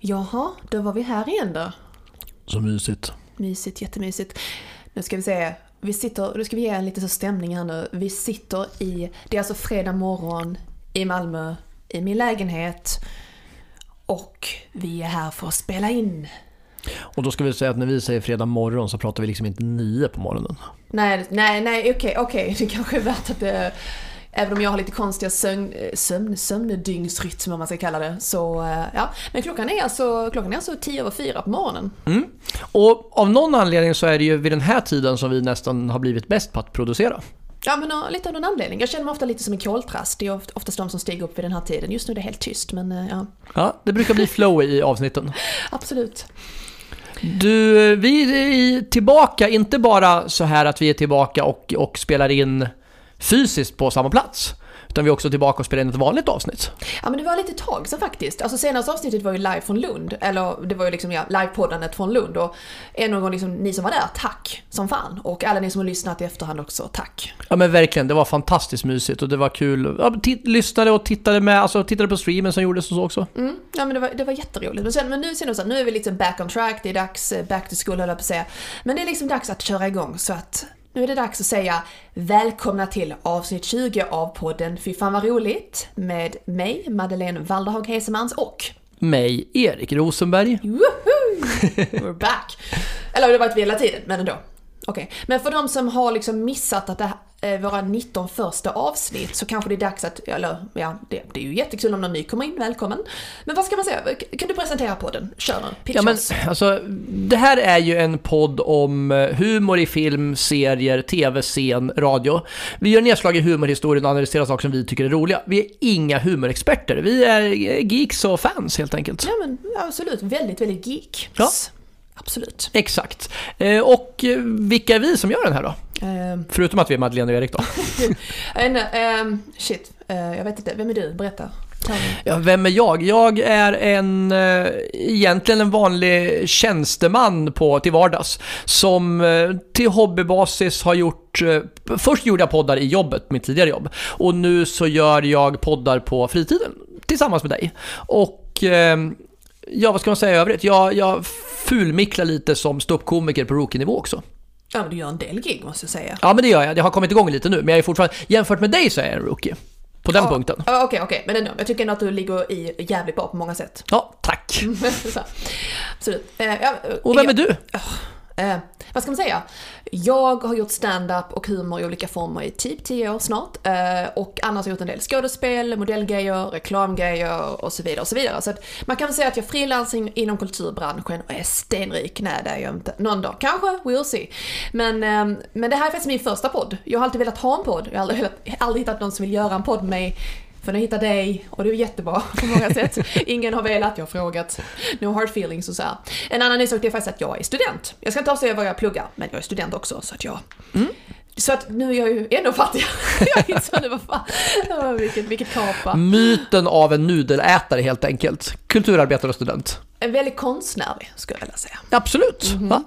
Jaha, då var vi här igen då. Så mysigt. Mysigt, jättemysigt. Nu ska vi se. Vi sitter, nu ska vi ge en lite så stämning här nu. Vi sitter i, det är alltså fredag morgon i Malmö, i min lägenhet. Och vi är här för att spela in. Och då ska vi säga att när vi säger fredag morgon så pratar vi liksom inte nio på morgonen. Nej, nej, nej, okej, okej. Det kanske är värt att det... Även om jag har lite konstiga sömn, sömn, sömndygnsrytm om man ska kalla det. Så eh, ja, men klockan är alltså, klockan är alltså tio över fyra på morgonen. Mm. Och av någon anledning så är det ju vid den här tiden som vi nästan har blivit bäst på att producera. Ja men lite av någon anledning. Jag känner mig ofta lite som en koltrast. Det är oft- oftast de som stiger upp vid den här tiden. Just nu är det helt tyst men eh, ja, Ja, det brukar bli flow i avsnitten. absolut. Du, vi är tillbaka, inte bara så här att vi är tillbaka och, och spelar in fysiskt på samma plats. Utan vi är också tillbaka och spelar in ett vanligt avsnitt. Ja men det var lite tag sedan faktiskt. Alltså senaste avsnittet var ju live från Lund. Eller det var ju liksom ja, livepoddandet från Lund. Och än en gång liksom, ni som var där, tack som fan. Och alla ni som har lyssnat i efterhand också, tack. Ja men verkligen, det var fantastiskt mysigt och det var kul. Ja, t- lyssnade och tittade med, alltså tittade på streamen som gjordes och så också. Mm, ja men det var, det var jätteroligt. Men, sen, men nu jag så här, nu är vi liksom back on track, det är dags, eh, back to school höll jag på att säga. Men det är liksom dags att köra igång så att nu är det dags att säga välkomna till avsnitt 20 av podden Fy fan vad roligt med mig, Madeleine Walderhag Hesemans och Mig, Erik Rosenberg. Woohoo! We're back! Eller det har varit vi hela tiden, men ändå. Okej, men för de som har liksom missat att det här, våra 19 första avsnitt så kanske det är dags att, eller ja, det, det är ju jättekul om någon ny kommer in, välkommen. Men vad ska man säga, kan du presentera podden? Kör nu, pitch Ja men oss. alltså, det här är ju en podd om eh, humor i film, serier, tv-scen, radio. Vi gör nedslag i humorhistorien och analyserar saker som vi tycker är roliga. Vi är inga humorexperter, vi är eh, geeks och fans helt enkelt. Ja men absolut, väldigt, väldigt geek. Ja. Absolut. Exakt. Eh, Och eh, vilka är vi som gör den här då? Ehm, Förutom att vi är Madeleine och Erik då. ehm, shit, eh, jag vet inte, vem är du? Berätta. Ja, vem är jag? Jag är en, eh, egentligen en vanlig tjänsteman på, till vardags. Som eh, till hobbybasis har gjort, först gjorde jag poddar i jobbet, mitt tidigare jobb. Och nu så gör jag poddar på fritiden tillsammans med dig. Och eh, ja, vad ska man säga i övrigt? Jag, jag fulmicklar lite som ståuppkomiker på rookie-nivå också. Ja men du gör en del gig måste jag säga. Ja, men det gör jag. Det har kommit igång lite nu, men jag är fortfarande, jämfört med dig så är jag en rookie. På den Ja, punkten. ja, Okej, okej, men ändå. Jag tycker ändå att du ligger i jävligt bra på många sätt. Ja, tack. Så, Absolut. Eh, ja, Och vem är jag, du? Eh, vad ska man säga? Jag har gjort stand-up och humor i olika former i typ 10 år snart. Eh, och annars har jag gjort en del skådespel, modellgrejer, reklamgrejer och så vidare. och så vidare. Så att man kan väl säga att jag frilansar inom kulturbranschen och är stenrik. Nej, det är jag inte. Någon dag. Kanske, we'll see. Men, eh, men det här är faktiskt min första podd. Jag har alltid velat ha en podd. Jag har aldrig, aldrig hittat någon som vill göra en podd med mig. För nu hittar dig och det är jättebra på många sätt. Ingen har velat, jag har frågat. No hard feelings och så här. En annan ny sak det är faktiskt att jag är student. Jag ska inte avslöja vad jag pluggar, men jag är student också så att jag... Så att nu är jag ju ännu fattigare. jag insåg nu, vad fan. Vilket, vilket kapa. Myten av en nudelätare helt enkelt. Kulturarbetare och student. En väldigt konstnärlig skulle jag vilja säga. Absolut. Va?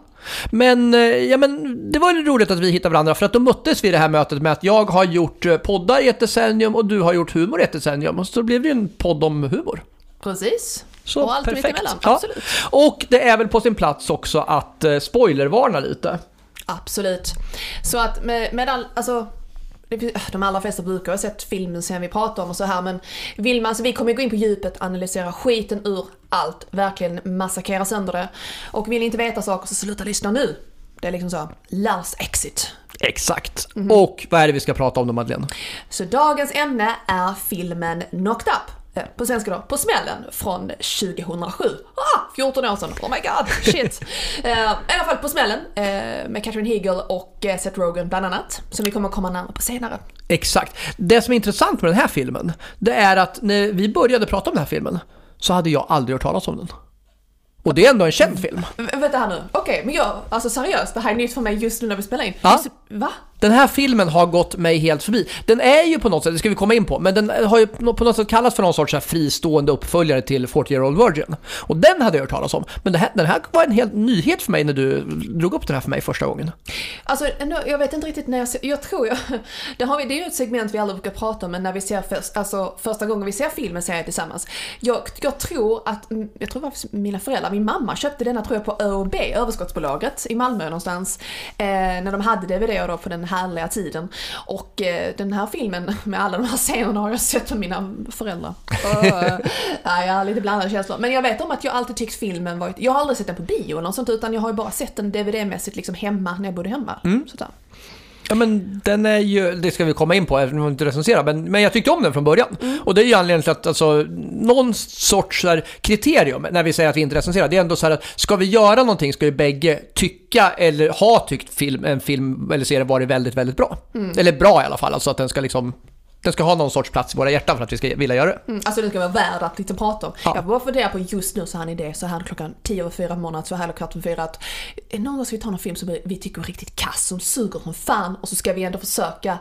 Men, eh, ja, men det var ju roligt att vi hittade varandra för att då möttes vi i det här mötet med att jag har gjort eh, poddar i ett decennium och du har gjort humor i ett decennium. Och så blev det ju en podd om humor. Precis. Så och allt perfekt. mittemellan, Ja. absolut. Och det är väl på sin plats också att eh, spoilervarna lite. Absolut. Så att med, med all, alltså de allra flesta brukar ha sett filmen sen vi pratar om och så här men vill man, alltså vi kommer gå in på djupet, analysera skiten ur allt, verkligen massakera sönder det. Och vill ni inte veta saker så sluta lyssna nu. Det är liksom så, last exit. Exakt. Och vad är det vi ska prata om då Madeleine? Så dagens ämne är filmen Knocked Up. Eh, På svenska då, På smällen från 2007. Ah, 14 år sedan, oh my god, shit. Eh, I alla fall På smällen eh, med Catherine Hegel och eh, Seth Rogen bland annat. Som vi kommer komma närmare på senare. Exakt. Det som är intressant med den här filmen, det är att när vi började prata om den här filmen så hade jag aldrig hört talas om den. Och det är ändå en känd film. V- vänta här nu, okej men jag, alltså seriöst, det här är nytt för mig just nu när vi spelar in. Ja. Just, va? Den här filmen har gått mig helt förbi. Den är ju på något sätt, det ska vi komma in på, men den har ju på något sätt kallats för någon sorts här fristående uppföljare till 40 year old virgin. Och den hade jag hört talas om. Men det här, den här var en helt nyhet för mig när du drog upp den här för mig första gången. Alltså, jag vet inte riktigt när jag ser, jag tror jag, det, har vi, det är ju ett segment vi aldrig brukar prata om, men när vi ser först, alltså första gången vi ser filmen ser jag tillsammans. Jag, jag tror att, jag tror det var mina föräldrar, min mamma köpte denna tror jag på ÖoB, överskottsbolaget i Malmö någonstans, eh, när de hade DVD då på den härliga tiden. Och eh, den här filmen med alla de här scenerna har jag sett med mina föräldrar. Och, ja, jag har lite blandade känslor. Men jag vet om att jag alltid tyckt filmen varit, jag har aldrig sett den på bio eller något sånt, utan jag har ju bara sett den DVD-mässigt liksom hemma när jag bodde hemma. Mm. Sådär. Ja men den är ju, det ska vi komma in på även om vi inte recenserar, men, men jag tyckte om den från början. Och det är ju anledningen till att alltså, någon sorts här, kriterium när vi säger att vi inte recenserar, det är ändå så här att ska vi göra någonting ska ju bägge tycka eller ha tyckt film, en film eller serie varit väldigt, väldigt bra. Eller bra i alla fall, alltså att den ska liksom den ska ha någon sorts plats i våra hjärtan för att vi ska vilja göra det. Mm, alltså den ska vara värd att liksom prata om. Ja. Jag bara funderar på just nu så har ni det så här klockan 10 över 4 månader, så här kvart över 4 att eh, någon gång ska vi ta någon film som vi tycker är riktigt kass, som suger som fan och så ska vi ändå försöka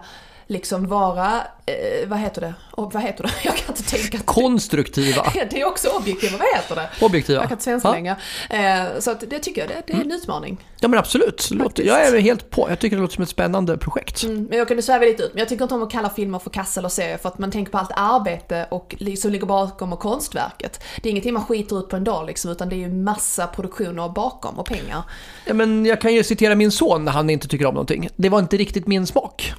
liksom vara, eh, vad heter det? Och vad heter det? Jag kan inte tänka. Konstruktiva. Det är också objektiva, vad heter det? Objektiva. Jag kan inte svenska Ja. längre. Eh, så att det tycker jag, det, det är en utmaning. Ja men absolut, låter, jag är helt på. Jag tycker det låter som ett spännande projekt. Mm, men jag kunde sväva lite ut. Men jag tycker inte om att kalla filmer för kassa eller serier för att man tänker på allt arbete och som ligger bakom och konstverket. Det är ingenting man skiter ut på en dag liksom, utan det är ju massa produktioner bakom och pengar. Ja, men jag kan ju citera min son när han inte tycker om någonting. Det var inte riktigt min smak.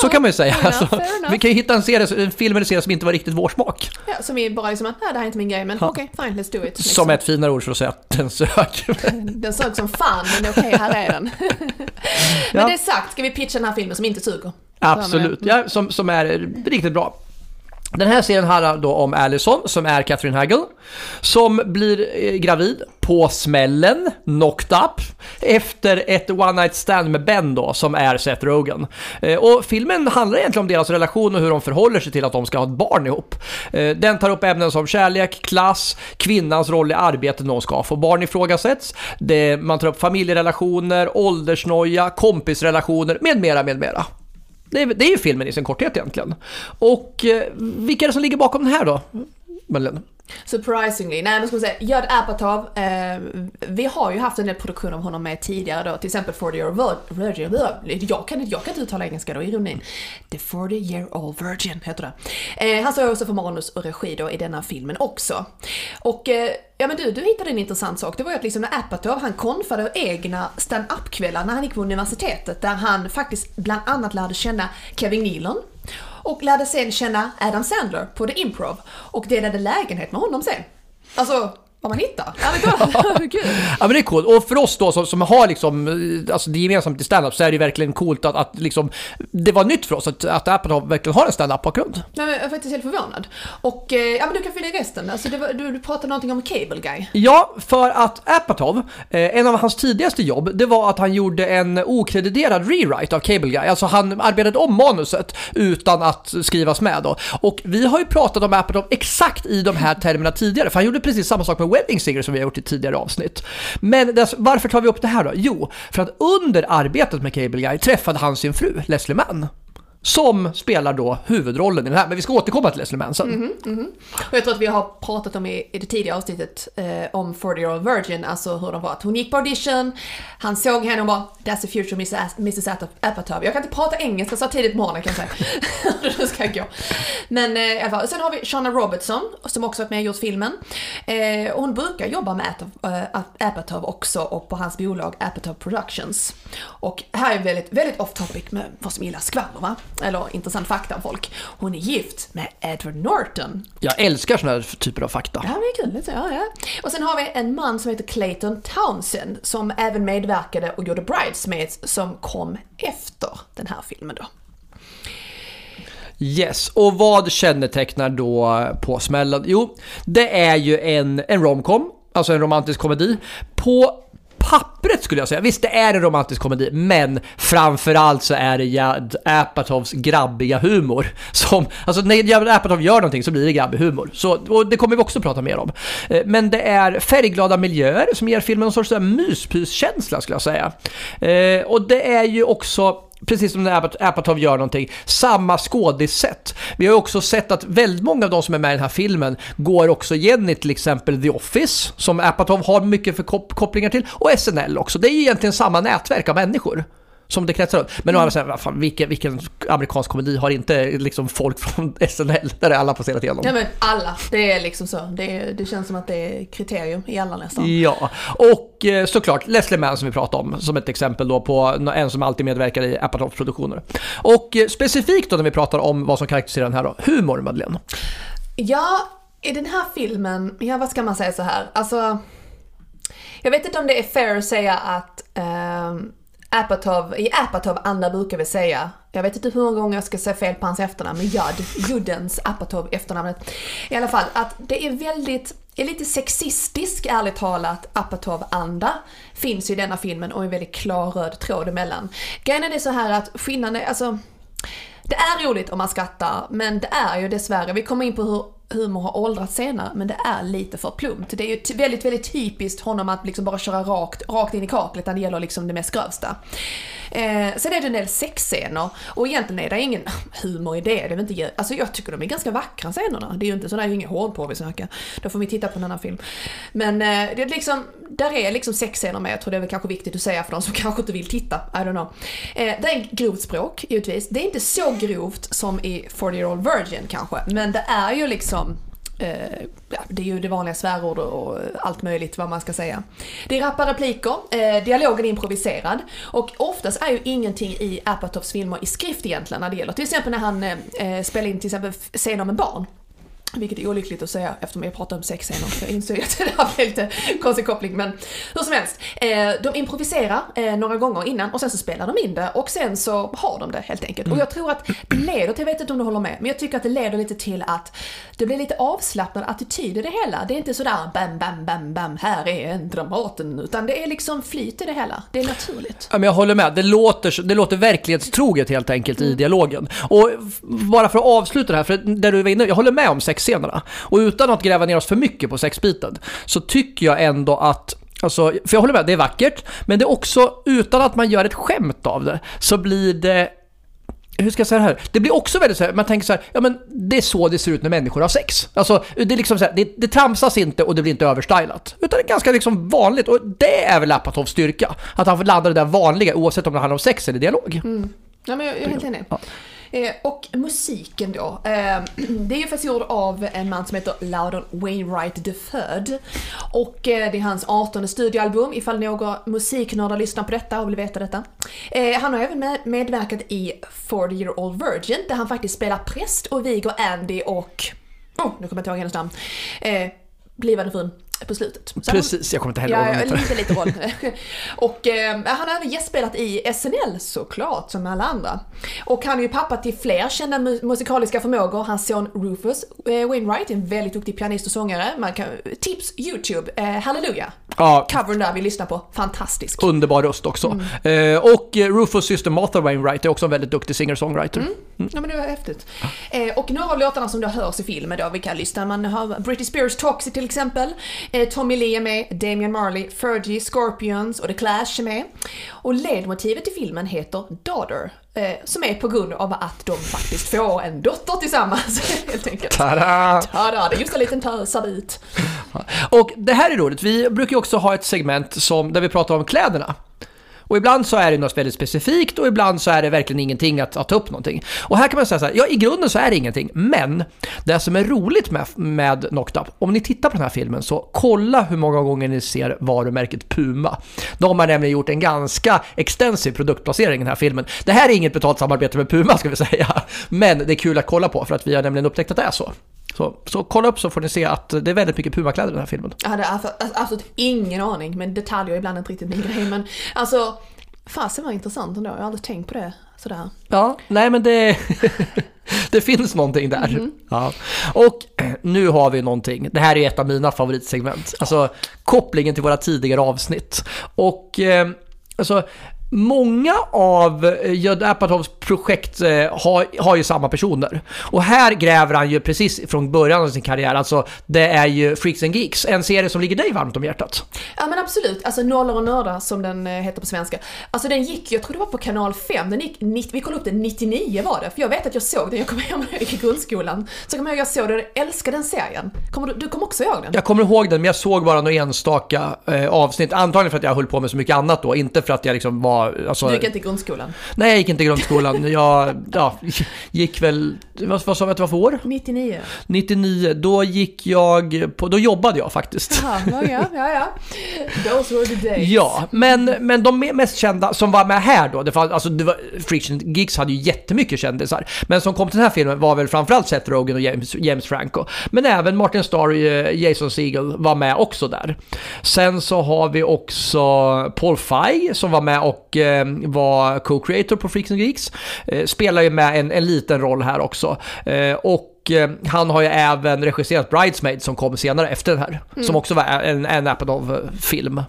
Så kan man ju säga. enough, Alltså, vi kan ju hitta en, serie, en film eller serie som inte var riktigt vår smak. Ja, som är bara liksom att, nej det här är inte min grej, men Ja. okej, fine, let's do it. Liksom. Som ett finare ord för att säga att den sög. Den sög som fan, men okej, här är den. men Ja. det sagt, ska vi pitcha den här filmen som inte suger? Absolut, ja, som, som är riktigt bra. Den här serien handlar då om Allison, som är Catherine Hagel, som blir eh, gravid på smällen, knocked up, efter ett one night stand med Ben då, som är Seth Rogen. Eh, och filmen handlar egentligen om deras relation och hur de förhåller sig till att de ska ha ett barn ihop. Eh, den tar upp ämnen som kärlek, klass, kvinnans roll i arbetet när hon ska få barn ifrågasätts. Det, man tar upp familjerelationer, åldersnoja, kompisrelationer med mera, med mera. Det är, det är ju filmen i sin korthet egentligen. Och eh, vilka är det som ligger bakom den här då? Madeleine? Surprisingly, nej men ska man säga, Judd Apatow, eh, vi har ju haft en del produktion av honom med tidigare då, till exempel 40 year old virgin, jag kan, inte- jag kan inte uttala engelska då, ironin. The 40 year old virgin heter det. Eh, han står också för manus och regi då i denna filmen också. Och eh, ja men du, du hittade en intressant sak, det var ju att liksom när Apatow, han konfade egna stand-up-kvällar när han gick på universitetet, där han faktiskt bland annat lärde känna Kevin Nealon, och lärde sen känna Adam Sandler på The Improv och delade lägenhet med honom sen. Alltså, vad man hittar. Ärligt talat. Gud. Ja men det är coolt. Och för oss då som, som har liksom, eh, alltså det gemensamt i standup så är det verkligen coolt att, att liksom, det var nytt för oss att, att Apatow verkligen har en standup-bakgrund. Nej, men jag är faktiskt helt förvånad. Och eh, ja, men du kan fylla i resten. Alltså, var, du, du pratade någonting om Cable Guy. Ja, för att Apatow, eh, en av hans tidigaste jobb, det var att han gjorde en okrediterad rewrite av Cable Guy. Alltså han arbetade om manuset utan att skrivas med då. Och vi har ju pratat om Apatow exakt i de här termerna tidigare, för han gjorde precis samma sak med Wedding Singer som vi har gjort i tidigare avsnitt. Men dess, varför tar vi upp det här då? Jo, för att under arbetet med Cable Guy träffade han sin fru, Leslie Mann. Som spelar då huvudrollen i den här, men vi ska återkomma till Leslie Mann sen. Mm-hmm, mm-hmm. Och jag tror att vi har pratat om i, i det tidigare avsnittet eh, om 40 year old virgin, alltså hur de var. Att hon gick på audition, han såg henne och bara “That's the future Mrs. Mrs. Apatow”. Jag kan inte prata engelska så tidigt på morgonen kan jag säga. Hur ska jag gå? Men eh, i alla fall. Sen har vi Shanna Robertson som också varit med och gjort filmen. Eh, och hon brukar jobba med Apatow, eh, Apatow också och på hans bolag Apatow Productions. Och här är väldigt, väldigt off topic med vad som gillar skvaller va? Eller intressant fakta om folk. Hon är gift med Edward Norton. Jag älskar såna här typer av fakta. Ja, det är kul. lite, Ja, ja. Och sen har vi en man som heter Clayton Townsend som även medverkade och gjorde Bridesmaids som kom efter den här filmen då. Yes, och vad kännetecknar då på smällen? Jo, det är ju en, en romcom, alltså en romantisk komedi. På pappret skulle jag säga, visst det är en romantisk komedi, men framförallt så är det Judd Apatows grabbiga humor. Som, alltså när Judd Apatow gör någonting så blir det grabbig humor. Så, och det kommer vi också prata mer om. Eh, men det är färgglada miljöer som ger filmen en sorts eh, myspyskänsla skulle jag säga. Eh, och det är ju också precis som när Apatow gör någonting, samma skådissätt. Vi har ju också sett att väldigt många av de som är med i den här filmen går också igen i till exempel The Office, som Apatow har mycket för kop- kopplingar till, och SNL också. Det är ju egentligen samma nätverk av människor. Som det kretsar runt. Men å andra sidan, fan, vilken, vilken amerikansk komedi har inte liksom folk från SNL där är alla passerat igenom? Ja men alla, det är liksom så. Det, det känns som att det är kriterium i alla nästan. Ja, och eh, såklart Leslie Mann som vi pratade om som ett exempel då på en som alltid medverkar i Apatows produktioner. Och eh, specifikt då när vi pratar om vad som karaktäriserar den här då, humor Madeleine. Ja, i den här filmen, ja vad ska man säga så här, alltså jag vet inte om det är fair att säga att ehm, Apatov, i Apatow-anda brukar vi säga, jag vet inte hur många gånger jag ska säga fel på hans efternamn, men Judd, Juddens Apatow efternamnet. I alla fall, att det är väldigt, är lite sexistisk, ärligt talat, Apatow-anda finns ju i denna filmen och en väldigt klar röd tråd emellan. Grejen är det så här att skillnaden är, alltså det är roligt om man skrattar, men det är ju dessvärre, vi kommer in på hur humor har åldrats senare, men det är lite för plumpt. Det är ju väldigt, väldigt typiskt honom att liksom bara köra rakt, rakt in i kaklet när det gäller liksom det mest grövsta. Eh, sen är det en del sexscener, och egentligen är det ingen humor i det. det är inte, alltså jag tycker de är ganska vackra scenerna. Det är ju inte sådär, inget hård på vi snackar. Då får vi titta på en annan film. Men eh, det är liksom, där är liksom sexscener med, jag tror det är väl kanske viktigt att säga för de som kanske inte vill titta, I don't know. Eh, det är grovt språk, givetvis. Det är inte så grovt som i 40 year old virgin kanske, men det är ju liksom Liksom, eh, det är ju det vanliga svärord och allt möjligt vad man ska säga. Det är rappa repliker, eh, dialogen är improviserad och oftast är ju ingenting i Apatovs filmer i skrift egentligen när det gäller till exempel när han eh, eh spelar in till exempel scener en barn. Vilket är olyckligt att säga eftersom jag pratar om sexscener. Jag inser att det här blir lite konstig koppling men hur som helst. Eh, de improviserar eh, några gånger innan och sen så spelar de in det och sen så har de det helt enkelt. Och jag tror att det leder till, jag vet inte om du håller med, men jag tycker att det leder lite till att det blir lite avslappnad attityd i det hela. Det är inte sådär bam, bam, bam, bam, här är en Dramaten, utan det är liksom flyt i det hela. Det är naturligt. Ja, men jag håller med. Det låter, det låter verklighetstroget helt enkelt i dialogen. Och bara för att avsluta det här, för där du var inne, jag håller med om sexscenerna. Och utan att gräva ner oss för mycket på sexbiten, så tycker jag ändå att Alltså, för jag håller med, det är vackert, men det är också, utan att man gör ett skämt av det, så blir det hur ska jag säga det här? Det blir också väldigt så här, man tänker så här, ja men det är så det ser ut när människor har sex. Alltså, det är liksom så här, det, det tramsas inte och det blir inte överstylat. Utan det är ganska liksom vanligt och det är väl Apatows styrka. Att han får landa det där vanliga oavsett om det handlar om sex eller dialog. Ja, men jag jag är helt enig. Ja. Eh, och musiken då. Eh, det är ju faktiskt gjord av en man som heter Loudon Wainwright III. Och eh, det är hans 18 studioalbum ifall några musiknördar lyssnar på detta och vill veta detta. Eh, han har även med, medverkat i 40 year old virgin där han faktiskt spelar präst och viger Andy och... Oh, nu kommer jag inte ihåg hennes namn. Eh, blivande frun på slutet. Så Precis, jag kommer inte heller ihåg Ja, lite, lite roll. och eh, han har även gästspelat i SNL såklart, som alla andra. Och han är ju pappa till fler kända mu- musikaliska förmågor. Hans son Rufus eh, Wainwright, en väldigt duktig pianist och sångare. Man kan, tips YouTube, eh, Halleluja. Ja, Covern där vi lyssnar på, fantastisk. underbar röst också. Mm. Eh, och eh, Rufus syster Martha Wainwright är också en väldigt duktig singer-songwriter. Mm. Ja men det var häftigt. Eh, och några av låtarna som då hörs i filmen då, vi kan lyssna, man har Britney Spears Toxic till exempel, eh, Tommy Lee är med, Damian Marley, Fergie, Scorpions och The Clash är med. Och ledmotivet i filmen heter Daughter, som är på grund av att de faktiskt får en dotter tillsammans helt enkelt. Tada! Tada, det är just en liten tösabit. Och det här är roligt, vi brukar ju också ha ett segment som, där vi pratar om kläderna. Och ibland så är det något väldigt specifikt och ibland så är det verkligen ingenting att, att ta upp någonting. Och här kan man säga så här, ja i grunden så är det ingenting, men det som är roligt med, med Knocked Up, om ni tittar på den här filmen så kolla hur många gånger ni ser varumärket Puma. De har nämligen gjort en ganska extensiv produktplacering i den här filmen. Det här är inget betalt samarbete med Puma ska vi säga, men det är kul att kolla på för att vi har nämligen upptäckt att det är så. Så, så kolla upp så får ni se att det är väldigt mycket Puma-kläder i den här filmen. Jag hade absolut ingen aning, men detaljer är ibland inte riktigt min grej. Men alltså, fasen var intressant ändå. Jag har aldrig tänkt på det sådär. Ja, nej men det, det finns någonting där. Ja. Och nu har vi någonting, det här är ett av mina favoritsegment, alltså kopplingen till våra tidigare avsnitt. Och eh, alltså, Många av eh, Judd Apatows projekt eh, har, har ju samma personer. Och här gräver han ju precis från början av sin karriär, alltså det är ju Freaks and Geeks, en serie som ligger dig varmt om hjärtat. Ja men absolut, alltså Nollor och nördar som den eh, heter på svenska. Alltså den gick, jag tror det var på kanal 5, den gick, vi kollade upp den 99 var det, för jag vet att jag såg den, jag kommer ihåg när jag gick i grundskolan. Så kommer jag ihåg att jag såg den, jag älskade den serien. Kommer du, du kommer också ihåg den? Jag kommer ihåg den, men jag såg bara några enstaka eh, avsnitt. Antagligen för att jag höll på med så mycket annat då, inte för att jag liksom var... Alltså, Du gick inte i grundskolan? Nej, jag gick inte i grundskolan. Jag ja, gick väl... Vad, vad sa vi att det var för år? 99? 99. Då gick jag på... Då jobbade jag faktiskt. Jaha, ja, ja, ja. Those were the days. Ja, men, men de mest kända som var med här då, det var, alltså det var, Friction Geeks hade ju jättemycket kändisar. Men som kom till den här filmen var väl framförallt Seth Rogen och James, James Franco. Men även Martin Starr och eh, Jason Segel var med också där. Sen så har vi också Paul Feig som var med och eh, var co-creator på Freaks and Geeks. Eh, spelar ju med en, en liten roll här också. Eh, och eh, han har ju även regisserat Bridesmaid som kom senare efter den här. Som också var en, en Apatow-film.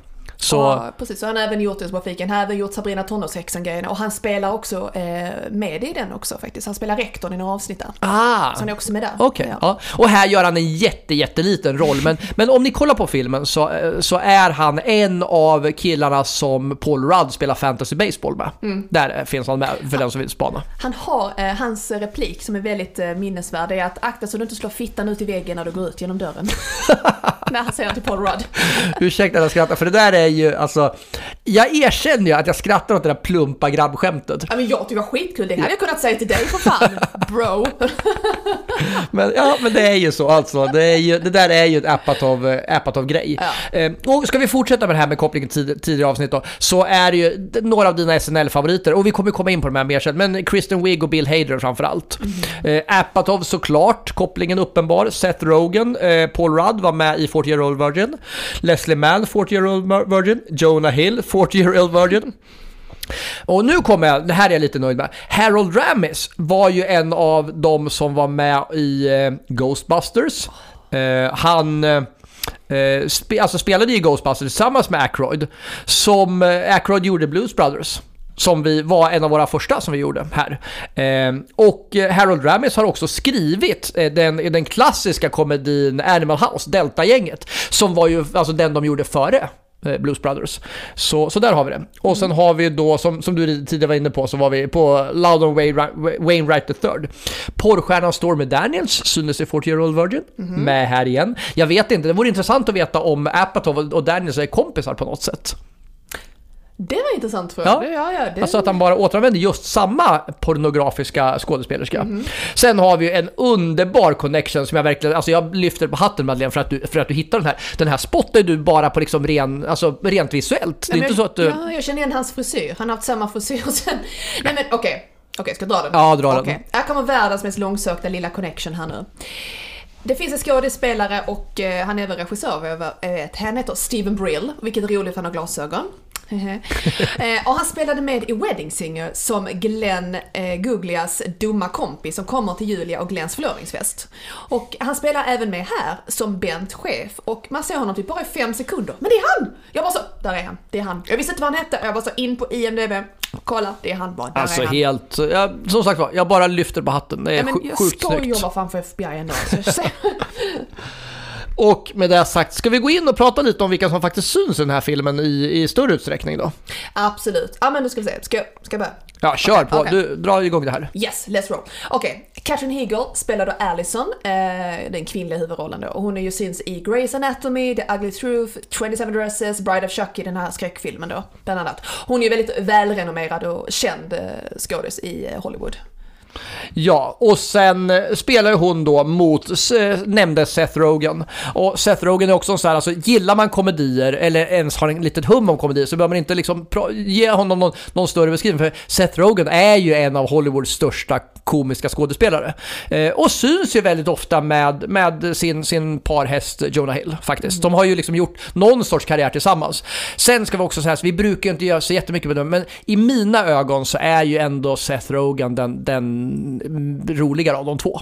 Så... Ja, precis. Så han har även gjort det som fiken. Han har även gjort Sabrina tonårshäxan-grejerna och han spelar också eh, med i den också faktiskt. Han spelar rektorn i några avsnitt där. Ah, Så han är också med där. Okej, Ja. ja. Och här gör han en jätte, jätteliten roll. Men, men om ni kollar på filmen så, eh, så är han en av killarna som Paul Rudd spelar fantasy baseball med. Mm. Där eh, finns han med för den som vill spana. Han har, eh, hans replik som är väldigt eh, minnesvärd är att akta så du inte slår fittan ut i väggen när du går ut genom dörren. när han säger till Paul Rudd. Ursäkta att jag skrattar, för det där är ju alltså... Jag erkänner ju att jag skrattar åt det där plumpa grabbskämtet. Ja men jag tycker det var skitkul, det hade jag kunnat säga till dig för fan, bro. Men, ja, men det är ju så alltså. Det, är ju, det där är ju ett Apatow, Apatow-grej. Ja. Eh, och ska vi fortsätta med det här med kopplingen till tidigare avsnitt då, så är det ju några av dina SNL-favoriter, och vi kommer komma in på de här mer sen, men Kristen Wiig och Bill Hader framförallt. Eh, Apatow såklart, kopplingen uppenbar. Seth Rogen, eh, Paul Rudd var med i 40 Year Old Virgin. Leslie Mann, 40 Year Old Virgin. Jonah Hill, 40 Year Old Virgin. Och nu kommer jag, det här är jag lite nöjd med. Harold Ramis var ju en av de som var med i eh, Ghostbusters. Eh, han eh, eh spe, alltså spelade i Ghostbusters tillsammans med Ackroyd. Som eh, Ackroyd gjorde Blues Brothers. Som vi var en av våra första som vi gjorde här. Eh, och eh, Harold Ramis har också skrivit eh, den, den klassiska komedin Animal House, Delta-gänget. Som var ju alltså den de gjorde före Blues Brothers. Så, så där har vi det. Och sen har vi då, som, som du tidigare var inne på, så var vi på Loudon Wainwright, III. Porrstjärnan Stormy Daniels syntes i 40 Year Old Virgin, med här igen. Jag vet inte, det vore intressant att veta om Apatow och Daniels är kompisar på något sätt. Det var intressant fråga. Ja. Ja, ja, det... Alltså att han bara återanvänder just samma pornografiska skådespelerska. Sen har vi en underbar connection som jag verkligen, alltså jag lyfter på hatten Madeleine för att du, för att du hittar den här. Den här spottar du bara på liksom ren, alltså rent visuellt. Det är Nej, inte men- så att du... Ja, jag känner igen hans frisyr. Han har haft samma frisyr sen. Nej men okej. Okej, ska jag dra den? Ja, dra den. Okej. Här kommer världens mest långsökta lilla connection här nu. Det finns en skådespelare och eh, han är även regissör vad jag vet. Han heter Steven Brill, vilket är roligt för han har glasögon. Eh, och han spelade med i Wedding Singer som Glenn eh, Guglias dumma kompis som kommer till Julia och Glenns förlovningsfest. Och han spelar även med här som Bent chef och man ser honom typ bara i fem sekunder. Men det är han! Jag bara så, där är han, det är han. Jag visste inte vad han hette, jag bara så in på IMDB, kolla, det är han bara, där Alltså är han. helt, ja, som sagt var, jag bara lyfter på hatten. Det är Ja, men sj- jag sjukt ska snyggt. jobba framför FBI ändå. Och med det sagt, ska vi gå in och prata lite om vilka som faktiskt syns i den här filmen i, i större utsträckning då? Absolut. Ja men nu ska vi se, ska, ska jag börja? Ja, kör Okej, på. okej. Du, dra igång det här. Yes, let's roll. Okej, Catherine Hegel spelar då Allison, eh, den kvinnliga huvudrollen då. Och hon är ju syns i Grey's Anatomy, The Ugly Truth, 27 Dresses, Bride of Chucky, den här skräckfilmen då, bland annat. Hon är ju väldigt välrenommerad och känd eh, skådis i eh, Hollywood. Ja, och sen eh, spelar ju hon då mot, eh, nämnde Seth Rogen. Och Seth Rogen är också en sån här, alltså gillar man komedier eller ens har en liten hum om komedier så behöver man inte liksom ge honom någon, någon större beskrivning. För Seth Rogen är ju en av Hollywoods största komiska skådespelare. Eh, och syns ju väldigt ofta med, med sin, sin parhäst Jonah Hill faktiskt. De har ju liksom gjort någon sorts karriär tillsammans. Sen ska vi också säga, så vi brukar ju inte göra så jättemycket med dem, men i mina ögon så är ju ändå Seth Rogen den, den roligare av de två.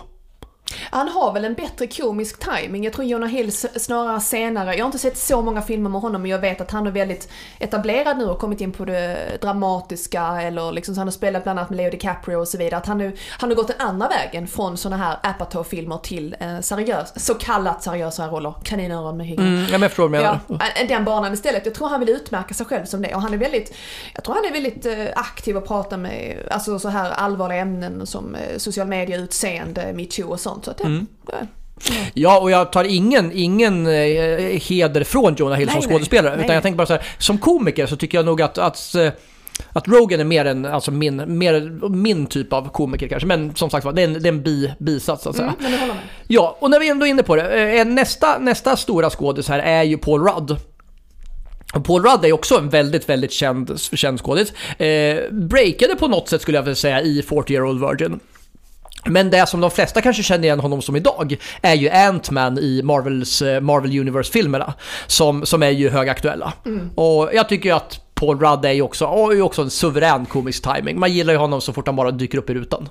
Han har väl en bättre komisk timing. Jag tror Jonah Hill snarare senare, jag har inte sett så många filmer med honom men jag vet att han är väldigt etablerad nu och kommit in på det dramatiska eller liksom så han har spelat bland annat med Leo DiCaprio och så vidare. Att han, nu, han har gått den andra vägen från såna här Apatow-filmer till eh, seriös, så kallat seriösa roller. Kaninöron med hygien. Mm, ja, jag förstår vad du menar. Ja, den banan istället. Jag tror han vill utmärka sig själv som det och han är väldigt, jag tror han är väldigt eh, aktiv och pratar med, alltså så här allvarliga ämnen som eh, social media, utseende, metoo och sånt. Så att det, Mm. det, Ja, och jag tar ingen, ingen eh, heder från Jonah Hill som nej. skådespelare. Nej. Utan jag tänker bara så här, som komiker så tycker jag nog att, att eh, att Rogan är mer en, alltså min, mer min typ av komiker kanske, men som sagt var, det är en, det är en bi, bisats så att säga. mm, jag. Ja, och när vi ändå är inne på det, eh, nästa, nästa stora skådis här är ju Paul Rudd. Paul Rudd är också en väldigt, väldigt känd, känd skådis. Eh, breakade på något sätt skulle jag vilja säga i 40 year old virgin. Men det som de flesta kanske känner igen honom som idag är ju Ant-Man i Marvels, eh, Marvel Universe-filmerna. Som, som är ju högaktuella. Och jag tycker ju att Paul Rudd är ju också, är ju också en suverän komisk timing. Man gillar ju honom så fort han bara dyker upp i rutan.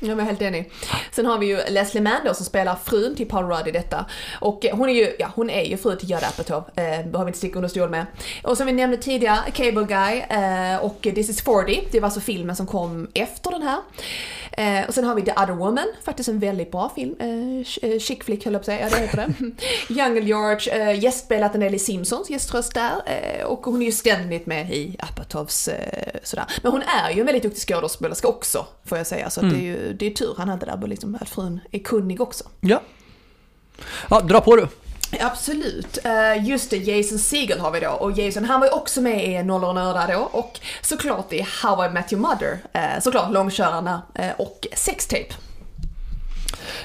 Jag är helt enig. Sen har vi ju Leslie Mann då som spelar frun till Paul Rudd i detta. Och eh, hon är ju, ja hon är ju fru till Judd Apatow, eh, behöver vi inte sticka under stol med. Och som vi nämnde tidigare, Cable Guy eh, och This is 40, det var alltså filmen som kom efter den här. Eh, och sen har vi The Other Woman, faktiskt en väldigt bra film. Eh, eh, chick flick höll jag på att säga, ja det heter det. Jungle George, eh, gästspelat en del i Simpsons, gäströst där. Eh, och hon är ju ständigt med i Apatows eh, sådär. Men hon är ju en väldigt duktig skådespelerska också, får jag säga. Så att det är ju det är tur han hade där, liksom, att frun är kunnig också. Ja. Ja, dra på du. Absolut. Eh, just det, Jason Segel har vi då. Och Jason, han var ju också med i Nollor och nördar då. Och såklart i How I Met Your Mother. Eh, såklart Långkörarna eh, och Sextape.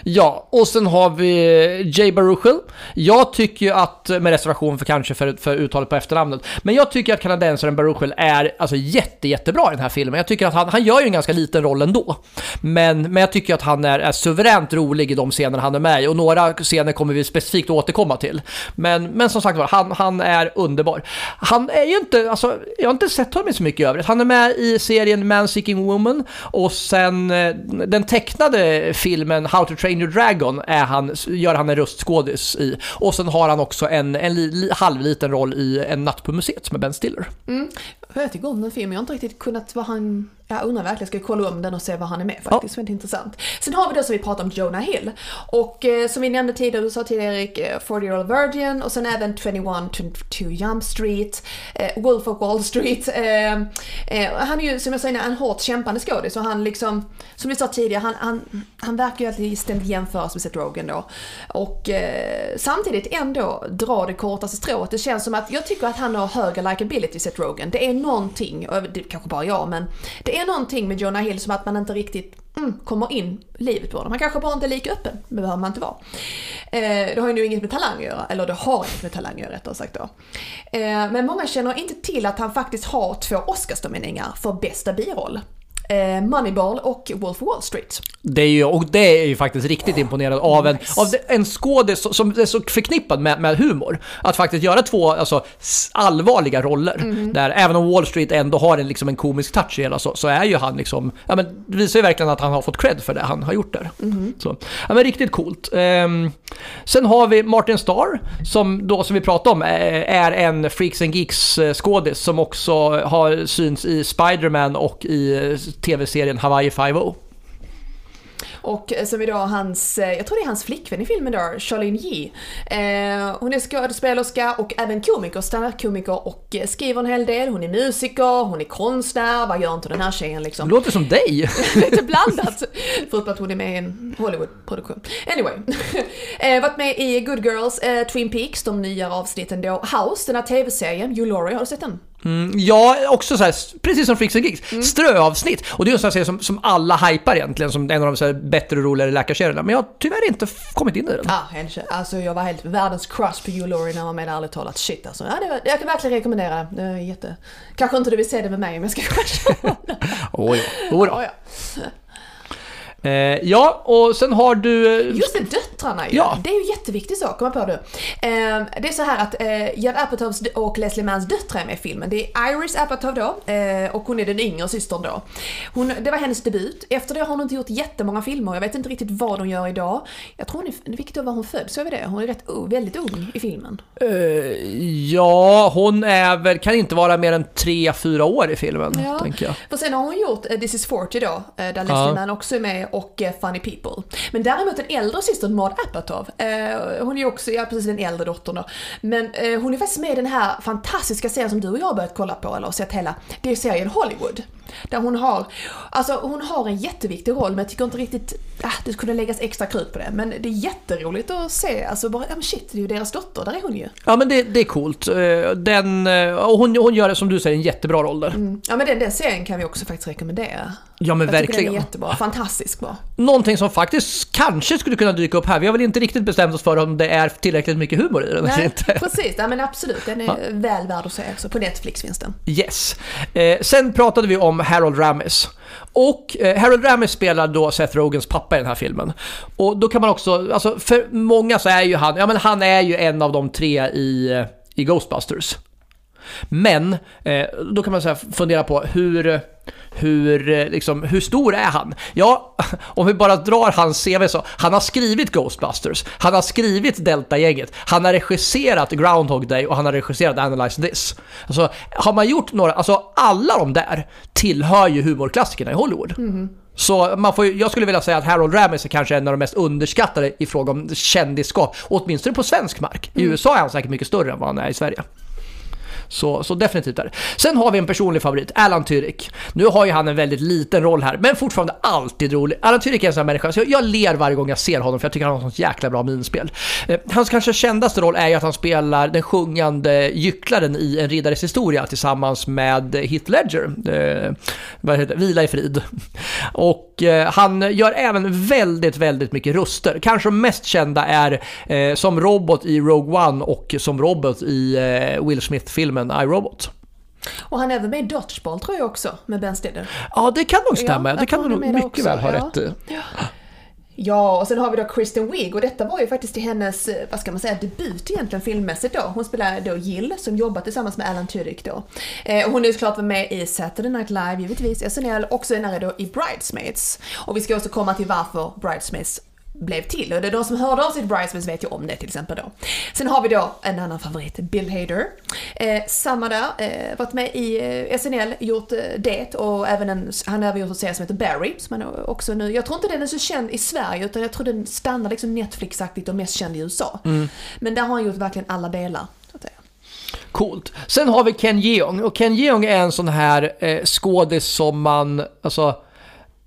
Ja, och sen har vi Jay Baruchel. Jag tycker ju att, med reservation för kanske för, för uttalet på efternamnet, men jag tycker att kanadensaren Baruchel är alltså jätte, jättebra i den här filmen. Jag tycker att han, han gör ju en ganska liten roll ändå. Men, men jag tycker att han är, är suveränt rolig i de scener han är med i och några scener kommer vi specifikt återkomma till. Men, men som sagt var, han, han är underbar. Han är ju inte, alltså, jag har inte sett honom i så mycket i övrigt. Han är med i serien Man Seeking Woman och sen eh, den tecknade filmen How to Train Your Dragon är han, gör han en röstskådis i. Och sen har han också en, en li, li, halvliten roll i En natt på museet med Ben Stiller. Mm. Jag tycker om den filmen, jag har inte riktigt kunnat vad han... Jag undrar verkligen, ska jag kolla om den och se vad han är med faktiskt, väldigt intressant. Sen har vi då som vi pratade om Jonah Hill. Och eh, som vi nämnde tidigare, du sa tidigare Erik, eh, 40 year old virgin och sen även 21 to Jump Street, eh, Wolf of Wall Street. Eh, eh, han är ju som jag säger en hårt kämpande skådis och han liksom, som vi sa tidigare, han, han, han verkar ju alltid ständigt jämföras med Seth Rogen då. Och eh, samtidigt ändå dra det kortaste strået. Det känns som att jag tycker att han har högre likability Seth Rogen. Det är någonting, och det är kanske bara jag, men det är är någonting med Jonah Hill som att man inte riktigt mm, kommer in livet på honom. Han kanske bara inte är lika öppen, det behöver man inte vara. Eh, det har ju nu inget med talang att göra, eller det har inget med talang att göra rättare sagt då. Eh, men många känner inte till att han faktiskt har två Oscarsnomineringar för bästa biroll. Eh, Moneyball och Wolf Wall Street. Det är ju, och det är ju faktiskt riktigt imponerad av en, Nice. av en skådis som- är så förknippad med, med humor. Att faktiskt göra två alltså, allvarliga roller. Mhm. Där även om Wall Street ändå har en, liksom, en komisk touch i hela så, så är ju han liksom, ja men det visar ju verkligen att han har fått cred för det han har gjort där. Mhm. Så, ja men riktigt coolt. Ehm, sen har vi Martin Starr, som då som vi pratade om eh, är en Freaks and Geeks eh, skådis som också har syns i Spider-Man och i tv-serien Hawaii 5 Och eh, som idag hans, eh, jag tror det är hans flickvän i filmen då, Charlene Yee. Eh, hon är skådespelerska och även komiker, standup-komiker och eh, skriver en hel del. Hon är musiker, hon är konstnär, vad gör inte den här tjejen liksom? Det låter som dig. Lite blandat. Förutom att hon är med i en Hollywood-produktion. Anyway. eh, varit med i Good Girls, eh, Twin Peaks, de nya avsnitten då. House, den här tv-serien. Hugh Laurie, har du sett den? Mm, ja, också så här, precis som Freaks and Geeks, ströavsnitt. Och det är en sån här serie som, som alla hypar egentligen, som en av de så bättre och roligare läkarserierna. Men jag har tyvärr inte kommit in i den. Kö- Alltså jag var helt världens crush på Hugh Laurie när han var med ärligt talat. Shit alltså. Ja, det var, jag kan verkligen rekommendera det. Är jätte... Kanske inte du vill se det med mig om jag ska crusha oh, ja, ja. eh, ja, och sen har du... eh, Just det, döttrarna ju. Ja. Det är ju jätteviktigt så, kom jag på nu. Eh, det är så här att eh, Judd Apatows och Leslie Manns döttrar är med i filmen. Det är Iris Apatow då, eh, och hon är den yngre systern då. Hon, det var hennes debut. Efter det har hon inte gjort jättemånga filmer. Jag vet inte riktigt vad hon gör idag. Jag tror hon är, vilket år var hon född? Så är vi det? Hon är rätt, oh, väldigt ung i filmen. Eh, ja, hon är väl, kan inte vara mer än 3-4 år i filmen, Ja. tänker jag. För sen har hon gjort eh, This is 40 då, där Leslie Ja. Mann också är med och Funny People. Men däremot den äldre systern Maud Apatow, eh, hon är ju också, ja precis den äldre dottern då. Men eh, hon är faktiskt med i den här fantastiska serien som du och jag har börjat kolla på, eller sett hela. Det är serien Hollywood. Där hon har, alltså hon har en jätteviktig roll men jag tycker inte riktigt, ah, det skulle läggas extra krut på det. Men det är jätteroligt att se, alltså bara, ja men shit, det är ju deras dotter, där är hon ju. Ja, men det, det är coolt. Eh, Den, eh, och hon, hon gör det, som du säger, en jättebra roll där. Mm. Ja men den, den serien kan vi också faktiskt rekommendera. Ja, men Jag tycker den verkligen. är jättebra, fantastisk bra. Någonting som faktiskt kanske skulle kunna dyka upp här. Vi har väl inte riktigt bestämt oss för om det är tillräckligt mycket humor i den eller Nej, inte. precis. Ja, men absolut. Den är väl värd att se också. På Netflix finns den. Yes. Eh, sen pratade vi om Harold Ramis. Och eh, Harold Ramis spelar då Seth Rogans pappa i den här filmen. Och då kan man också, alltså för många så är ju han, ja men han är ju en av de tre i, eh, i Ghostbusters. Men eh, då kan man så här fundera på hur, hur, eh, liksom, hur stor är han? Ja, om vi bara drar hans CV så, han har skrivit Ghostbusters, han har skrivit Delta-gänget, han har regisserat Groundhog Day och han har regisserat Analyze This. Alltså, har man gjort några, alltså alla de där tillhör ju humorklassikerna i Hollywood. Så man får, jag skulle vilja säga att Harold Ramis är kanske en av de mest underskattade i fråga om kändisskap, åtminstone på svensk mark. I USA är han säkert mycket större än vad han är i Sverige. Så, så definitivt där. Sen har vi en personlig favorit, Alan Tudyk. Nu har ju han en väldigt liten roll här, men fortfarande alltid rolig. Alan Tudyk är en sån här människa, så jag, jag ler varje gång jag ser honom för jag tycker han har sånt jäkla bra minspel. Eh, hans kanske kändaste roll är ju att han spelar den sjungande gycklaren i En riddares historia tillsammans med Heath Ledger. Eh, vad heter det? Vila i frid. Och eh, han gör även väldigt, väldigt mycket röster. Kanske de mest kända är eh, som robot i Rogue One och som robot i eh, Will Smith-filmen i, Robot. Och han är även med i Dodgeball tror jag också, med Ben Stiller. Ja, det kan nog Ja, stämma. jag det kan du nog mycket också, väl ha ja. rätt i. Ja, och sen har vi då Kristen Wiig och detta var ju faktiskt till hennes, eh, vad ska man säga, debut egentligen filmmässigt då. Hon spelar då Jill som jobbar tillsammans med Alan Tudyk då. Eh, hon är såklart med i Saturday Night Live, givetvis, SNL, och senare då i Bridesmaids. Och vi ska också komma till varför Bridesmaids blev till. Och det är de som hörde av sitt Bridesmaids vet ju om det till exempel då. Sen har vi då en annan favorit, Bill Hader. Eh, samma där, eh, varit med i eh, SNL, gjort eh, det och även en, han har även gjort en serie som heter Barry, som han också nu, jag tror inte den är så känd i Sverige utan jag tror den stannar liksom Netflix-aktigt och mest känd i USA. Men där har han gjort verkligen alla delar. Coolt. Sen har vi Ken Jeong och Ken Jeong är en sån här eh, skådis som man, alltså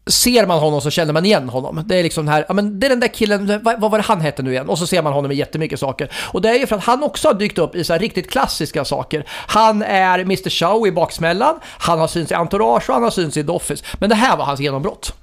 Ser man honom så känner man igen honom. Det är liksom den här, ja men det är den där killen, vad, vad var det han hette nu igen? Och så ser man honom i jättemycket saker. Och det är ju för att han också har dykt upp i så här riktigt klassiska saker. Han är Mr. Show i Baksmällan, han har synts i Entourage och han har synts i The Office. Men det här var hans genombrott.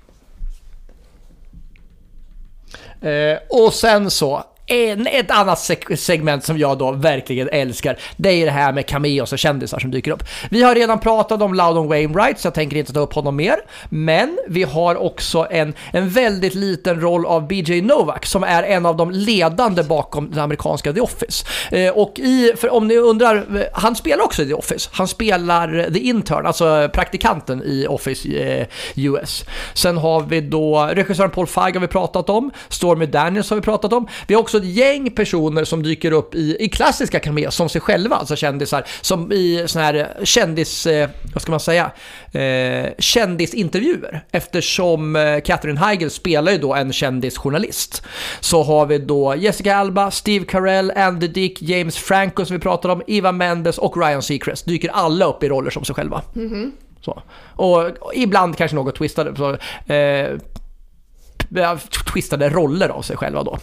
Eh, och sen så, en, ett annat seg- segment som jag då verkligen älskar, det är det här med cameos och kändisar som dyker upp. Vi har redan pratat om Loudon Wainwright, så jag tänker inte ta upp honom mer. Men vi har också en, en väldigt liten roll av BJ Novak, som är en av de ledande bakom den amerikanska The Office. Eh, och i, för om ni undrar, eh, han spelar också i The Office. Han spelar The Intern, alltså praktikanten i Office eh, US. Sen har vi då regissören Paul Feig har vi pratat om, Stormy Daniels har vi pratat om. Vi har också ett gäng personer som dyker upp i, i klassiska cameos som sig själva, alltså kändisar, som i sån här kändis, eh, vad ska man säga, eh, kändisintervjuer. Eftersom eh, Catherine Heigl spelar ju då en kändisjournalist. Så har vi då Jessica Alba, Steve Carell, Andy Dick, James Franco som vi pratade om, Eva Mendes och Ryan Seacrest. Dyker alla upp i roller som sig själva. Så. Och, och ibland kanske något twistade. Så, eh, twistade roller av sig själva då.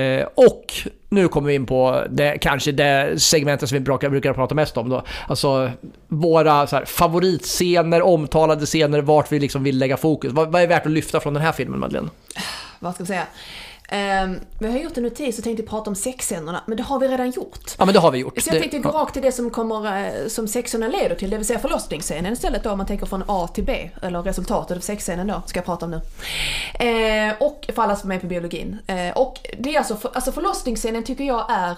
Eh, och nu kommer vi in på det, kanske det segmentet som vi brukar, brukar prata mest om då. Alltså våra så här, favoritscener, omtalade scener, vart vi liksom vill lägga fokus. Vad, vad är värt att lyfta från den här filmen Madeleine? vad ska vi säga? Ehm, vi har gjort en notis och tänkte prata om sexscenerna, men det har vi redan gjort. Ja men det har vi gjort. Så jag tänkte gå rakt till det som kommer, eh, som sexscenen leder till, det vill säga förlossningsscenen istället då, om man tänker från A till B, eller resultatet av sexscenen då, ska jag prata om nu. Eh, och för alla som är på biologin. Eh, och det är alltså, för, alltså förlossningsscenen tycker jag är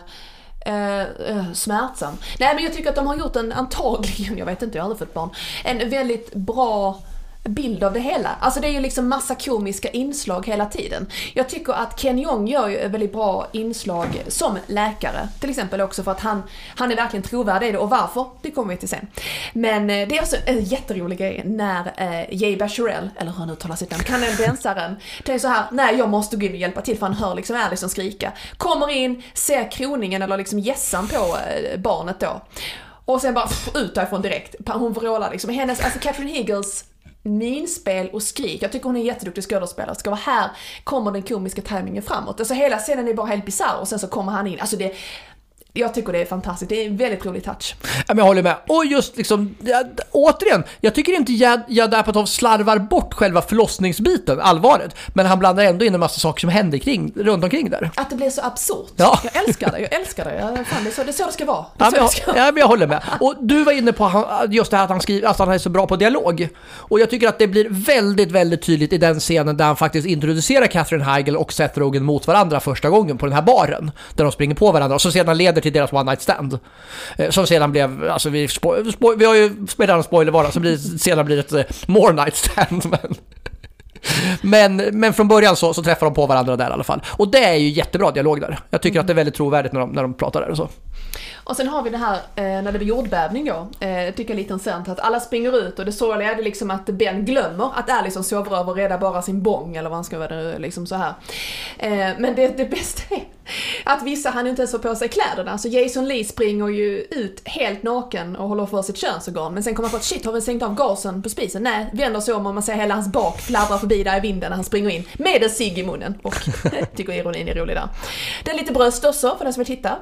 eh, smärtsam. Nej men jag tycker att de har gjort en, antagligen, jag vet inte, jag har aldrig fått barn, en väldigt bra bild av det hela. Alltså det är ju liksom massa komiska inslag hela tiden. Jag tycker att Ken Jeong gör ju ett väldigt bra inslag som läkare. Till exempel också för att han, han är verkligen trovärdig i det och varför, det kommer vi till sen. Men eh, det är också en jätterolig grej när eh, Jay Bacharel, eller hur han uttalar sitt namn, kanadensaren, tänker så här, nej jag måste gå in och hjälpa till för han hör liksom Allison skrika. Kommer in, ser kroningen eller liksom gässan på eh, barnet då. Och sen bara pff, ut därifrån direkt. Hon vrålar liksom. Hennes, alltså Catherine Higgles minspel och skrik. Jag tycker hon är en jätteduktig skådespelare. Ska vara här kommer den komiska tajmingen framåt. Alltså hela scenen är bara helt bisarr och sen så kommer han in. Alltså det, jag tycker det är fantastiskt. Det är en väldigt rolig touch. Ja, jag håller med. Och just liksom, ja, d- återigen, jag tycker inte Jad- Judd Apatow slarvar bort själva förlossningsbiten, allvaret. Men han blandar ändå in en massa saker som händer kring, runt omkring där. Att det blir så absurt. Ja. Jag älskar det, jag älskar det. Fan, det, är så, det är så det ska vara. Det Ja så men, jag, ja, men jag håller med. Och du var inne på just det här att han, skriver, att han är så bra på dialog. Och jag tycker att det blir väldigt, väldigt tydligt i den scenen där han faktiskt introducerar Catherine Heigl och Seth Rogen mot varandra första gången på den här baren. Där de springer på varandra och som sedan leder till deras one night stand. Eh, Som sedan blev, alltså vi, vi har ju redan spoilervarnat, så blir, sedan blir ett eh, more night stand. Men, men, men från början så, så träffar de på varandra där i alla fall. Och det är ju jättebra dialog där. Jag tycker att det är väldigt trovärdigt när de, när de pratar där och så. Och sen har vi det här eh, när det blir jordbävning då. Eh, tycker jag är lite intressant att alla springer ut och det sorgliga är det liksom att Ben glömmer att Allison sover över och räddar bara sin bong eller vad han ska vara liksom så här. Eh, men det, det bästa är att vissa han inte ens får på sig kläderna. Så Jason Lee springer ju ut helt naken och håller för sitt könsorgan. Men sen kommer han på att shit har vi sänkt av gasen på spisen? Nej, vänder sig om och man ser hela hans bak fladdra förbi där i vinden när han springer in. Med en cigg i munnen. Och tycker ironin är rolig där. Det är lite bröst också för den som vill titta.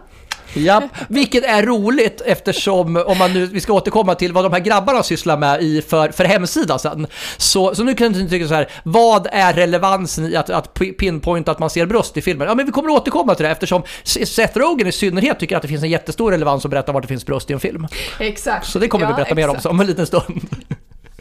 Ja, vilket är roligt eftersom, om man nu, vi ska återkomma till vad de här grabbarna sysslar med i, för, för hemsida sen. Så, så nu kan jag tycka så här, vad är relevansen i att, att pinpointa att man ser bröst i filmen? Ja, men vi kommer återkomma till det eftersom Seth Rogen i synnerhet tycker att det finns en jättestor relevans att berätta var det finns bröst i en film. Exakt. Så det kommer Ja, vi berätta mer om exakt. om en liten stund.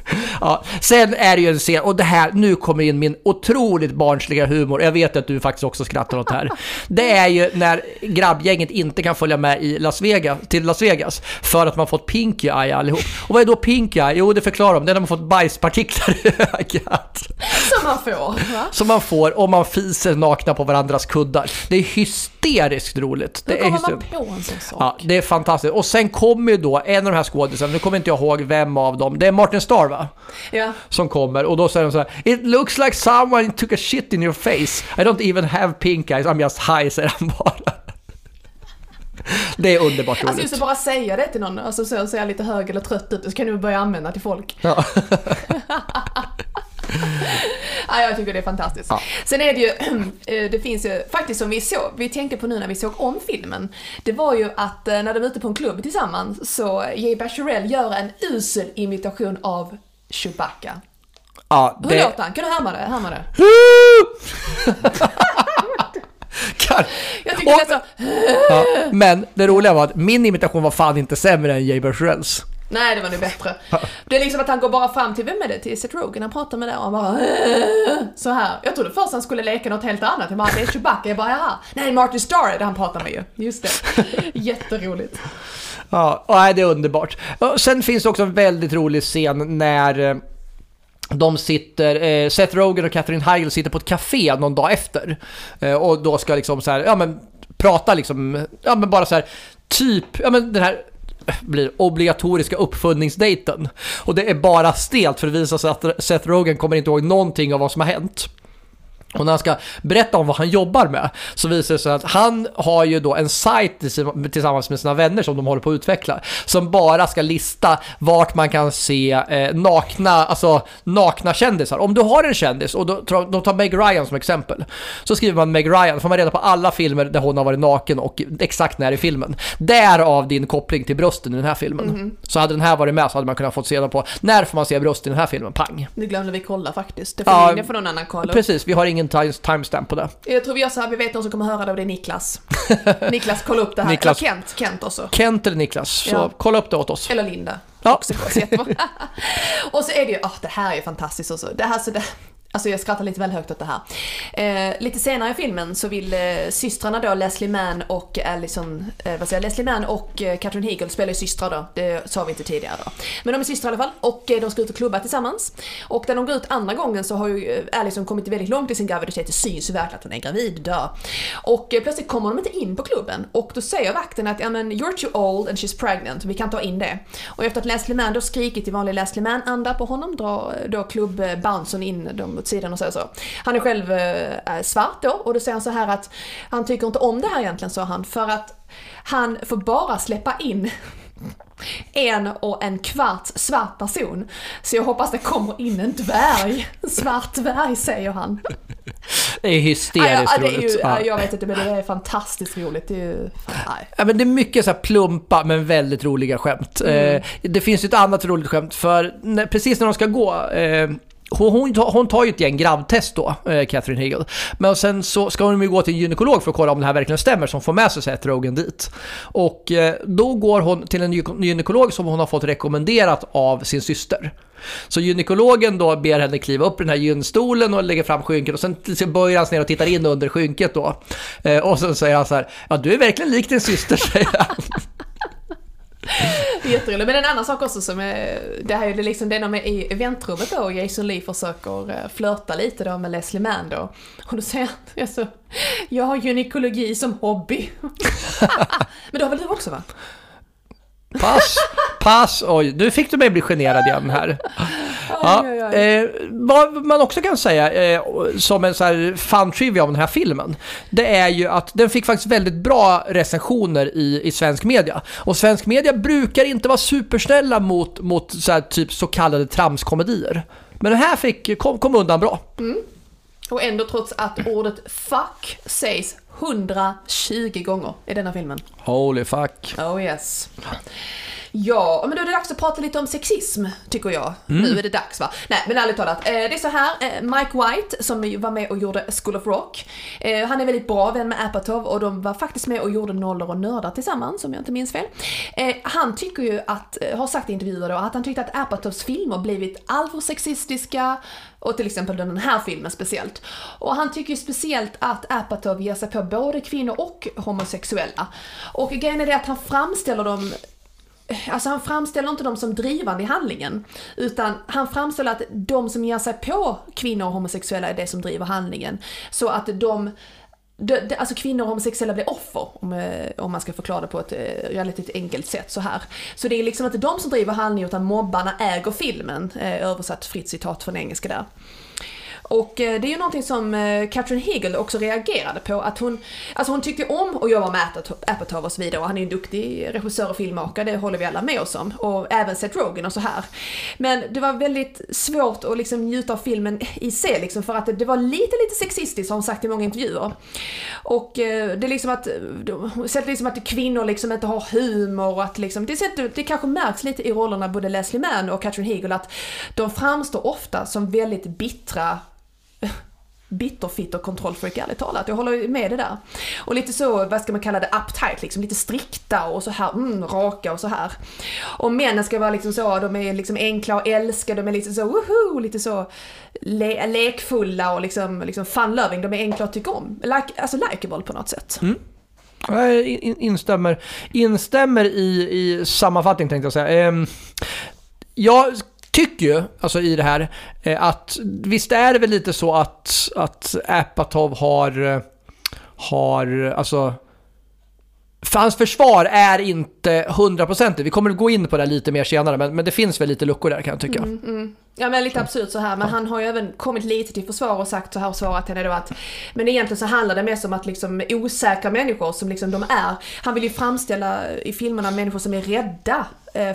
Ja, sen är det ju en scen, och det här, nu kommer in min otroligt barnsliga humor. Jag vet att du faktiskt också skrattar åt det här. Det är ju när grabbgänget inte kan följa med i Las Vegas, till Las Vegas för att man fått “pinky eye allihop. Och vad är då pink eye? Jo, det förklarar de. Det är när man fått bajspartiklar i ögat. Som man får. Va? Som man får om man fiser nakna på varandras kuddar. Det är hysteriskt roligt. Det Hur är kommer man hysteriskt. på en sån sak? Ja, det är fantastiskt. Och sen kommer ju då en av de här skådisarna, nu kommer inte jag ihåg vem av dem, det är Martin Starr va? Ja. Som kommer och då säger de så här It looks like someone took a shit in your face. I don't even have pink eyes, I'm just high, säger han bara. Det är underbart Alltså roligt. just att bara säga det till någon, alltså så ser jag lite hög eller trött ut, så kan du börja använda till folk. Ja. Ja, jag tycker det är fantastiskt. Ja. Sen är det ju, eh, det finns ju faktiskt som vi såg, vi tänkte på nu när vi såg om filmen, det var ju att eh, när de är ute på en klubb tillsammans så Jay Bacharel gör en usel imitation av Chewbacca. ja, Hur det... låter han? Kan du härma det? Härma det? Kan... Jag tycker Och- det är så... ja. Men det roliga var att min imitation var fan inte sämre än Jay Baruchels. Nej, det var nu bättre. Det är liksom att han går bara fram till, vem är det? Till Seth Rogen, han pratar med det och han bara så här. Jag trodde först han skulle leka något helt annat. Jag bara, det är Chewbacca. Jag bara, jaha. Nej, Martin Starr är det han pratar med ju. Just det. Jätteroligt. Ja, nej, det är underbart. Sen finns det också en väldigt rolig scen när eh, de sitter, eh, Seth Rogen och Catherine Heigl sitter på ett café någon dag efter. Eh, och då ska liksom så här, ja men prata liksom, ja men bara så här, typ, ja men den här blir obligatoriska uppföljningsdejten. Och det är bara stelt för det visar sig att Seth Rogen kommer inte ihåg någonting av vad som har hänt. Och när han ska berätta om vad han jobbar med så visar det sig att han har ju då en sajt tillsamm- tillsammans med sina vänner som de håller på att utveckla. Som bara ska lista vart man kan se eh, nakna, alltså nakna kändisar. Om du har en kändis och då, de tar Meg Ryan som exempel. Så skriver man Meg Ryan, får man reda på alla filmer där hon har varit naken och exakt när i filmen. Därav din koppling till brösten i den här filmen. Så hade den här varit med så hade man kunnat få reda på när får man se bröst i den här filmen, pang. Det glömde vi kolla faktiskt. Det får, Ja, det får någon annan kolla. Precis, vi har ingen time- timestamp på det. Jag tror vi gör så här, vi vet någon som kommer höra det och det är Niklas. Niklas, kolla upp det här. Niklas. Eller Kent, Kent också. Kent eller Niklas, så Ja. kolla upp det åt oss. Eller Linda. Ja. Och så är det ju, åh det här är ju fantastiskt också. Det här, så det, alltså jag skrattar lite väl högt åt det här. Eh, lite senare i filmen så vill eh, systrarna då, Leslie Mann och Allison, eh, vad säger jag, Leslie Mann och eh, Catherine Hegel spelar ju systrar då, det sa vi inte tidigare då. Men de är systrar i alla fall och eh, de ska ut och klubba tillsammans. Och när de går ut andra gången så har ju eh, Allison kommit väldigt långt i sin graviditet, det syns ju verkligen att hon är gravid, dö. Och eh, plötsligt kommer de inte in på klubben och då säger vakten att ja men you're too old and she's pregnant, vi kan ta in det. Och efter att Leslie Mann då skrikit i vanlig Leslie Mann-anda på honom drar eh, då då klubbouncern in åt sidan och säger så. Han är själv eh, svart då och då säger han så här att han tycker inte om det här egentligen, sa han, för att han får bara släppa in en och en kvart svart person. Så jag hoppas det kommer in en dvärg. En svart dvärg säger han. Det är hysteriskt Ja, roligt. ju, Ja. ja. Jag vet inte men det är fantastiskt roligt. Det är ju. Ja, men det är mycket så här plumpa men väldigt roliga skämt. Mm. Eh, det finns ju ett annat roligt skämt för precis när de ska gå eh, hon, hon, tar- hon tar ju ett gäng grabbtest då, eh, Catherine Hegel. Men sen så ska hon ju gå till en gynekolog för att kolla om det här verkligen stämmer, som får med sig Seth Rogen dit. Och eh, då går hon till en gynekolog som hon har fått rekommenderat av sin syster. Så gynekologen då ber henne kliva upp i den här gynstolen och lägger fram skynket och sen böjer han sig ner och tittar in under skynket då. Eh, och sen säger han så här, ja du är verkligen lik din syster, säger han. Jätteroligt. Men en annan sak också som är, det här är liksom det när de är i eventrummet då och Jason Lee försöker eh, flörta lite då med Leslie Mann då. Och då säger han, alltså, jag har gynekologi som hobby. Men det har väl du också va? Pass, pass. Oj, nu fick du mig bli generad igen här. Ja, eh, vad man också kan säga eh, som en så här fun trivia om den här filmen, det är ju att den fick faktiskt väldigt bra recensioner i, i svensk media. Och svensk media brukar inte vara supersnälla mot, mot så här, typ så kallade tramskomedier. Men den här fick, kom, kom undan bra. Och ändå trots att ordet fuck sägs 120 gånger i denna filmen. Holy fuck. Oh yes. Ja, men då är det dags att prata lite om sexism, tycker jag. Nu är det dags va? Nej, men ärligt talat. Eh, det är så här, eh, Mike White, som var med och gjorde School of Rock, eh, han är väldigt bra vän med Apatow och de var faktiskt med och gjorde Nollor och Nördar tillsammans, om jag inte minns fel. Han tycker ju att, har sagt i intervjuer då, att han tyckte att Apatows filmer blivit alltför sexistiska, och till exempel den här filmen speciellt. Och han tycker ju speciellt att Apatow ger sig på både kvinnor och homosexuella. Och grejen är det att han framställer dem Alltså han framställer inte dem som drivande i handlingen. Utan han framställer att de som ger sig på kvinnor och homosexuella är det som driver handlingen. Så att de, de, de alltså kvinnor och homosexuella blir offer, om, eh, om man ska förklara det på ett eh, relativt enkelt sätt så här. Så det är liksom inte de som driver handlingen utan mobbarna äger filmen, eh, översatt fritt citat från engelska där. Och eh, det är ju någonting som eh, Catherine Hegel också reagerade på. Att hon, alltså hon tyckte om att jobba med Apatow- och så vidare. Och han är ju en duktig regissör och filmmakare, det håller vi alla med oss om. Och även Seth Rogen och så här. Men det var väldigt svårt att liksom njuta av filmen i sig liksom, för att det, det var lite, lite sexistiskt har hon sagt i många intervjuer. Och eh, det är liksom att, hon säger liksom att kvinnor liksom inte har humor och att liksom, det, sätter, det kanske märks lite i rollerna både Leslie Mann och Catherine Hegel att de framstår ofta som väldigt bittra bitterfitt och kontrollfreak ärligt talat. Jag håller med det där. Och lite så, vad ska man kalla det, uptight liksom, lite strikta och så här, mm, raka och så här. Och männen ska vara liksom så, de är liksom enkla och älska, de är lite så, woho, lite så le lekfulla och liksom, liksom fun-loving, de är enkla att tycka om. Like, alltså likeable på något sätt. Mm. Jag instämmer, instämmer i, i sammanfattning tänkte jag säga. Ehm, jag tycker ju, alltså i det här, eh, att visst är det väl lite så att, att Apatow har, eh, har, alltså för hans försvar är inte hundraprocentigt. Vi kommer att gå in på det lite mer senare, men, men det finns väl lite luckor där kan jag tycka. Ja men lite absurt så här, men han har ju även kommit lite till försvar och sagt så här och svarat henne då att Men egentligen så handlar det mest om att liksom osäkra människor som liksom de är Han vill ju framställa i filmerna människor som är rädda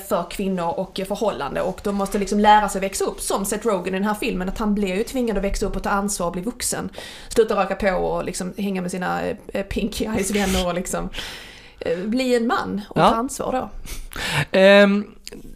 för kvinnor och förhållande och de måste liksom lära sig växa upp som Seth Rogen i den här filmen att han blir ju tvingad att växa upp och ta ansvar och bli vuxen Sluta röka på och liksom hänga med sina eh, Pinky Eyes vänner och liksom eh, bli en man och Ja. ta ansvar då. Ehm,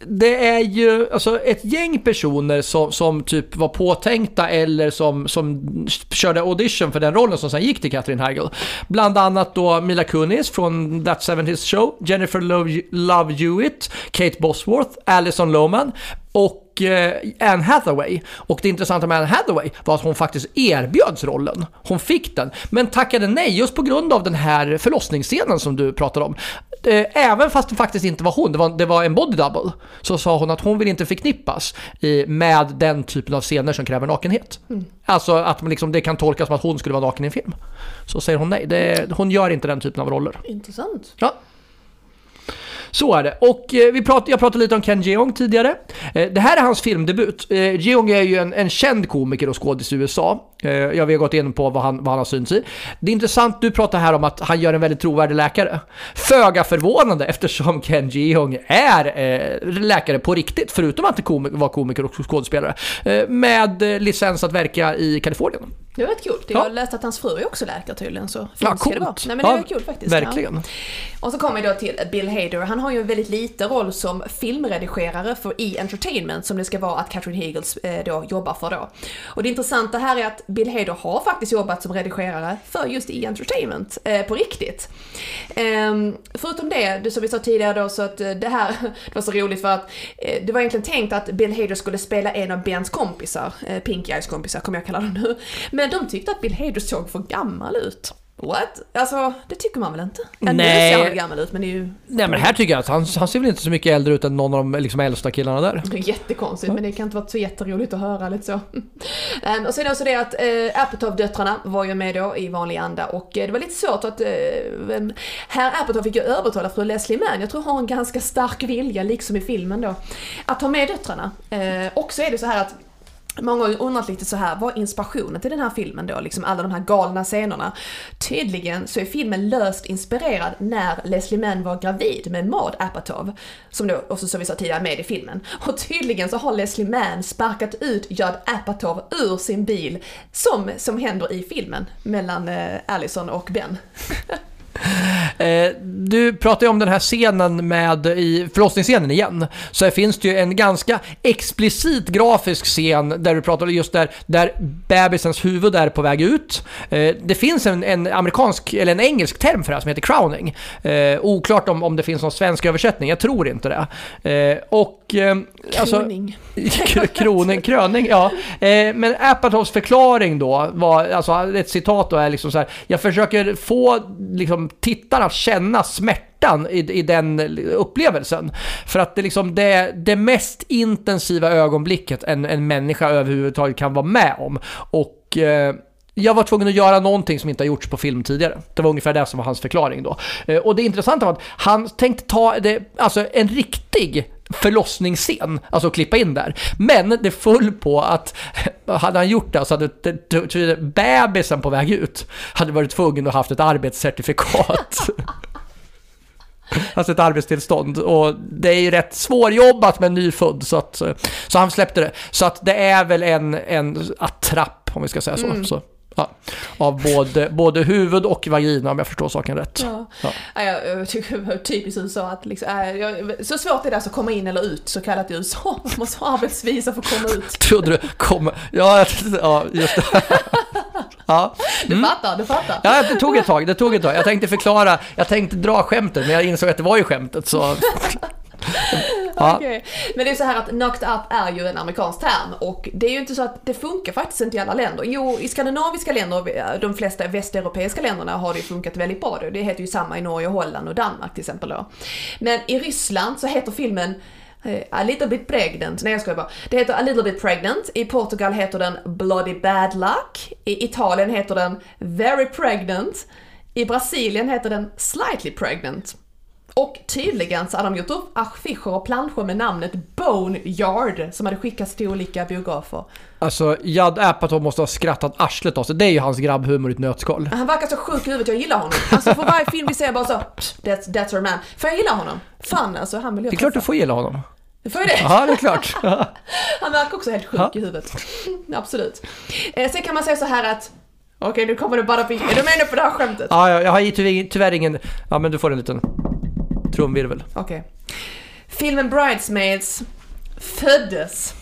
det är ju alltså ett gäng personer som, som typ var påtänkta eller som, som körde audition för den rollen som sen gick till Katherine Heigl. Bland annat då Mila Kunis från That 70s Show, Jennifer Love, Love Hewitt, Kate Bosworth, Alison Lohman och eh, Anne Hathaway. Och det intressanta med Anne Hathaway var att hon faktiskt erbjöds rollen. Hon fick den, men tackade nej just på grund av den här förlossningsscenen som du pratade om. Eh, Även fast det faktiskt inte var hon, det var, det var en body double, så sa hon att hon vill inte förknippas i, med den typen av scener som kräver nakenhet. Alltså att man liksom, det kan tolkas som att hon skulle vara naken i en film. Så säger hon nej, det, hon gör inte den typen av roller. Intressant. Ja. Så är det. Och eh, vi prat, jag pratade lite om Ken Jeong tidigare. Eh, det här är hans filmdebut. Eh, Jeong är ju en, en känd komiker och skådis i USA. Eh, jag vi har gått in på vad han, vad han har synts i. Det är intressant, du pratar här om att han gör en väldigt trovärdig läkare. Föga förvånande eftersom Ken Jeong är eh, läkare på riktigt, förutom att komik, vara komiker och skådespelare. Eh, med eh, licens att verka i Kalifornien. Det var rätt kul. Jag Ja. har läst att hans fru är också läkare tydligen, så Ja, ska det vara. coolt. Nej men det Ja, var kul faktiskt. Verkligen. Ja. Och så kommer vi då till Bill Hader. Han har ju en väldigt liten roll som filmredigerare för E! Entertainment som det ska vara att Catherine Hegels eh, då jobbar för då. Och det intressanta här är att Bill Hader har faktiskt jobbat som redigerare för just E! Entertainment eh, på riktigt. Ehm, förutom det, det som vi sa tidigare då, så att eh, det här det var så roligt för att eh, det var egentligen tänkt att Bill Hader skulle spela en av Bens kompisar, eh, Pinky Eyes kompisar kommer jag kalla dem nu. Men de tyckte att Bill Hader såg för gammal ut. What? Alltså, det tycker man väl inte? Ja, Nu Nej. ser han gammal ut, men det är ju Nej men här tycker jag att han, han ser väl inte så mycket äldre ut än någon av de liksom, äldsta killarna där. Jättekonstigt, men det kan inte vara så jätteroligt att höra lite så. Ehm, och sen är det också det att äh, Apatow-döttrarna var ju med då i vanlig anda och eh, det var lite svårt att äh, herr Apatow fick ju övertala fru Leslie Mann, jag tror hon har en ganska stark vilja, liksom i filmen då, att ta med döttrarna. Uh, och så är det så här att Många har ju undrat lite så här, vad är inspirationen till den här filmen då? Liksom alla de här galna scenerna. Tydligen så är filmen löst inspirerad när Leslie Mann var gravid med Maud Apatow, som då också som vi sa tidigare med i filmen. Och tydligen så har Leslie Mann sparkat ut Judd Apatow ur sin bil, som, som händer i filmen, mellan eh, Allison och Ben. Eh, du pratar ju om den här scenen med, i förlossningsscenen igen, så här finns det ju en ganska explicit grafisk scen där du pratar just där, där bebisens huvud är på väg ut. Eh, det finns en, en amerikansk, eller en engelsk term för det här som heter crowning. Eh, oklart om, om det finns någon svensk översättning, jag tror inte det. Eh, och eh, alltså... Kroning. K- Kroning, kröning, ja. Eh, men Apatows förklaring då var, alltså ett citat då är liksom så här, jag försöker få liksom tittarna att känna smärtan i, i den upplevelsen. För att det liksom det, det mest intensiva ögonblicket en, en människa överhuvudtaget kan vara med om. Och eh, jag var tvungen att göra någonting som inte har gjorts på film tidigare. Det var ungefär det som var hans förklaring då. Eh, Och det intressanta var att han tänkte ta det, alltså en riktig förlossningsscen, alltså klippa in där. Men det föll på att hade han gjort det så hade bebisen på väg ut hade varit tvungen att haft ett arbetscertifikat. Alltså ett arbetstillstånd och det är ju rätt svårjobbat med en nyfödd så att så han släppte det. Så att det är väl en, en attrapp om vi ska säga så. så ja, av både, både huvud och vagina om jag förstår saken rätt. Ja. Ja. Ja. Jag, tycker det var typiskt USA att liksom, äh, så svårt är det alltså att komma in eller ut så kallat i USA. Man måste ha arbetsvisa för att komma ut. Trodde du kom... Ja, ja just det. Ja. Du fattar, du fattar. ja, det tog ett tag. Det tog ett tag. Jag tänkte förklara, jag tänkte dra skämtet men jag insåg att det var ju skämtet så... Ja. Men det är så här att knocked up är ju en amerikansk term och det är ju inte så att det funkar faktiskt inte i alla länder. Jo, i skandinaviska länder, de flesta västeuropeiska länderna har det ju funkat väldigt bra. då. Det heter ju samma i Norge, Holland och Danmark till exempel då. Men i Ryssland så heter filmen eh, A little bit pregnant, nej jag skojar bara. Det heter A little bit pregnant, i Portugal heter den Bloody bad luck, i Italien heter den Very pregnant, i Brasilien heter den Slightly pregnant. Och tydligen så hade de gjort upp affischer och planscher med namnet Bone Yard som hade skickats till olika biografer. Alltså, Judd Apatow måste ha skrattat arslet av sig. Det är ju hans grabbhumor i ett nötskal. Han verkar så sjuk i huvudet, jag gillar honom. Alltså för varje film vi ser bara så, that's, that's our man. För jag gillar honom. Fan alltså, han vill jag Det är klart du får gilla honom. Får jag det? Ja, det är klart. Han verkar också helt sjuk Ja. i huvudet. Absolut. Eh, sen kan man säga så här att, okej nu kommer det bara bli, är du med nu på det här skämtet? Ja, jag, jag har ju tyvärr, tyvärr ingen... Ja, men du får en liten... trumvirvel. Okej. Filmen Bridesmaids föddes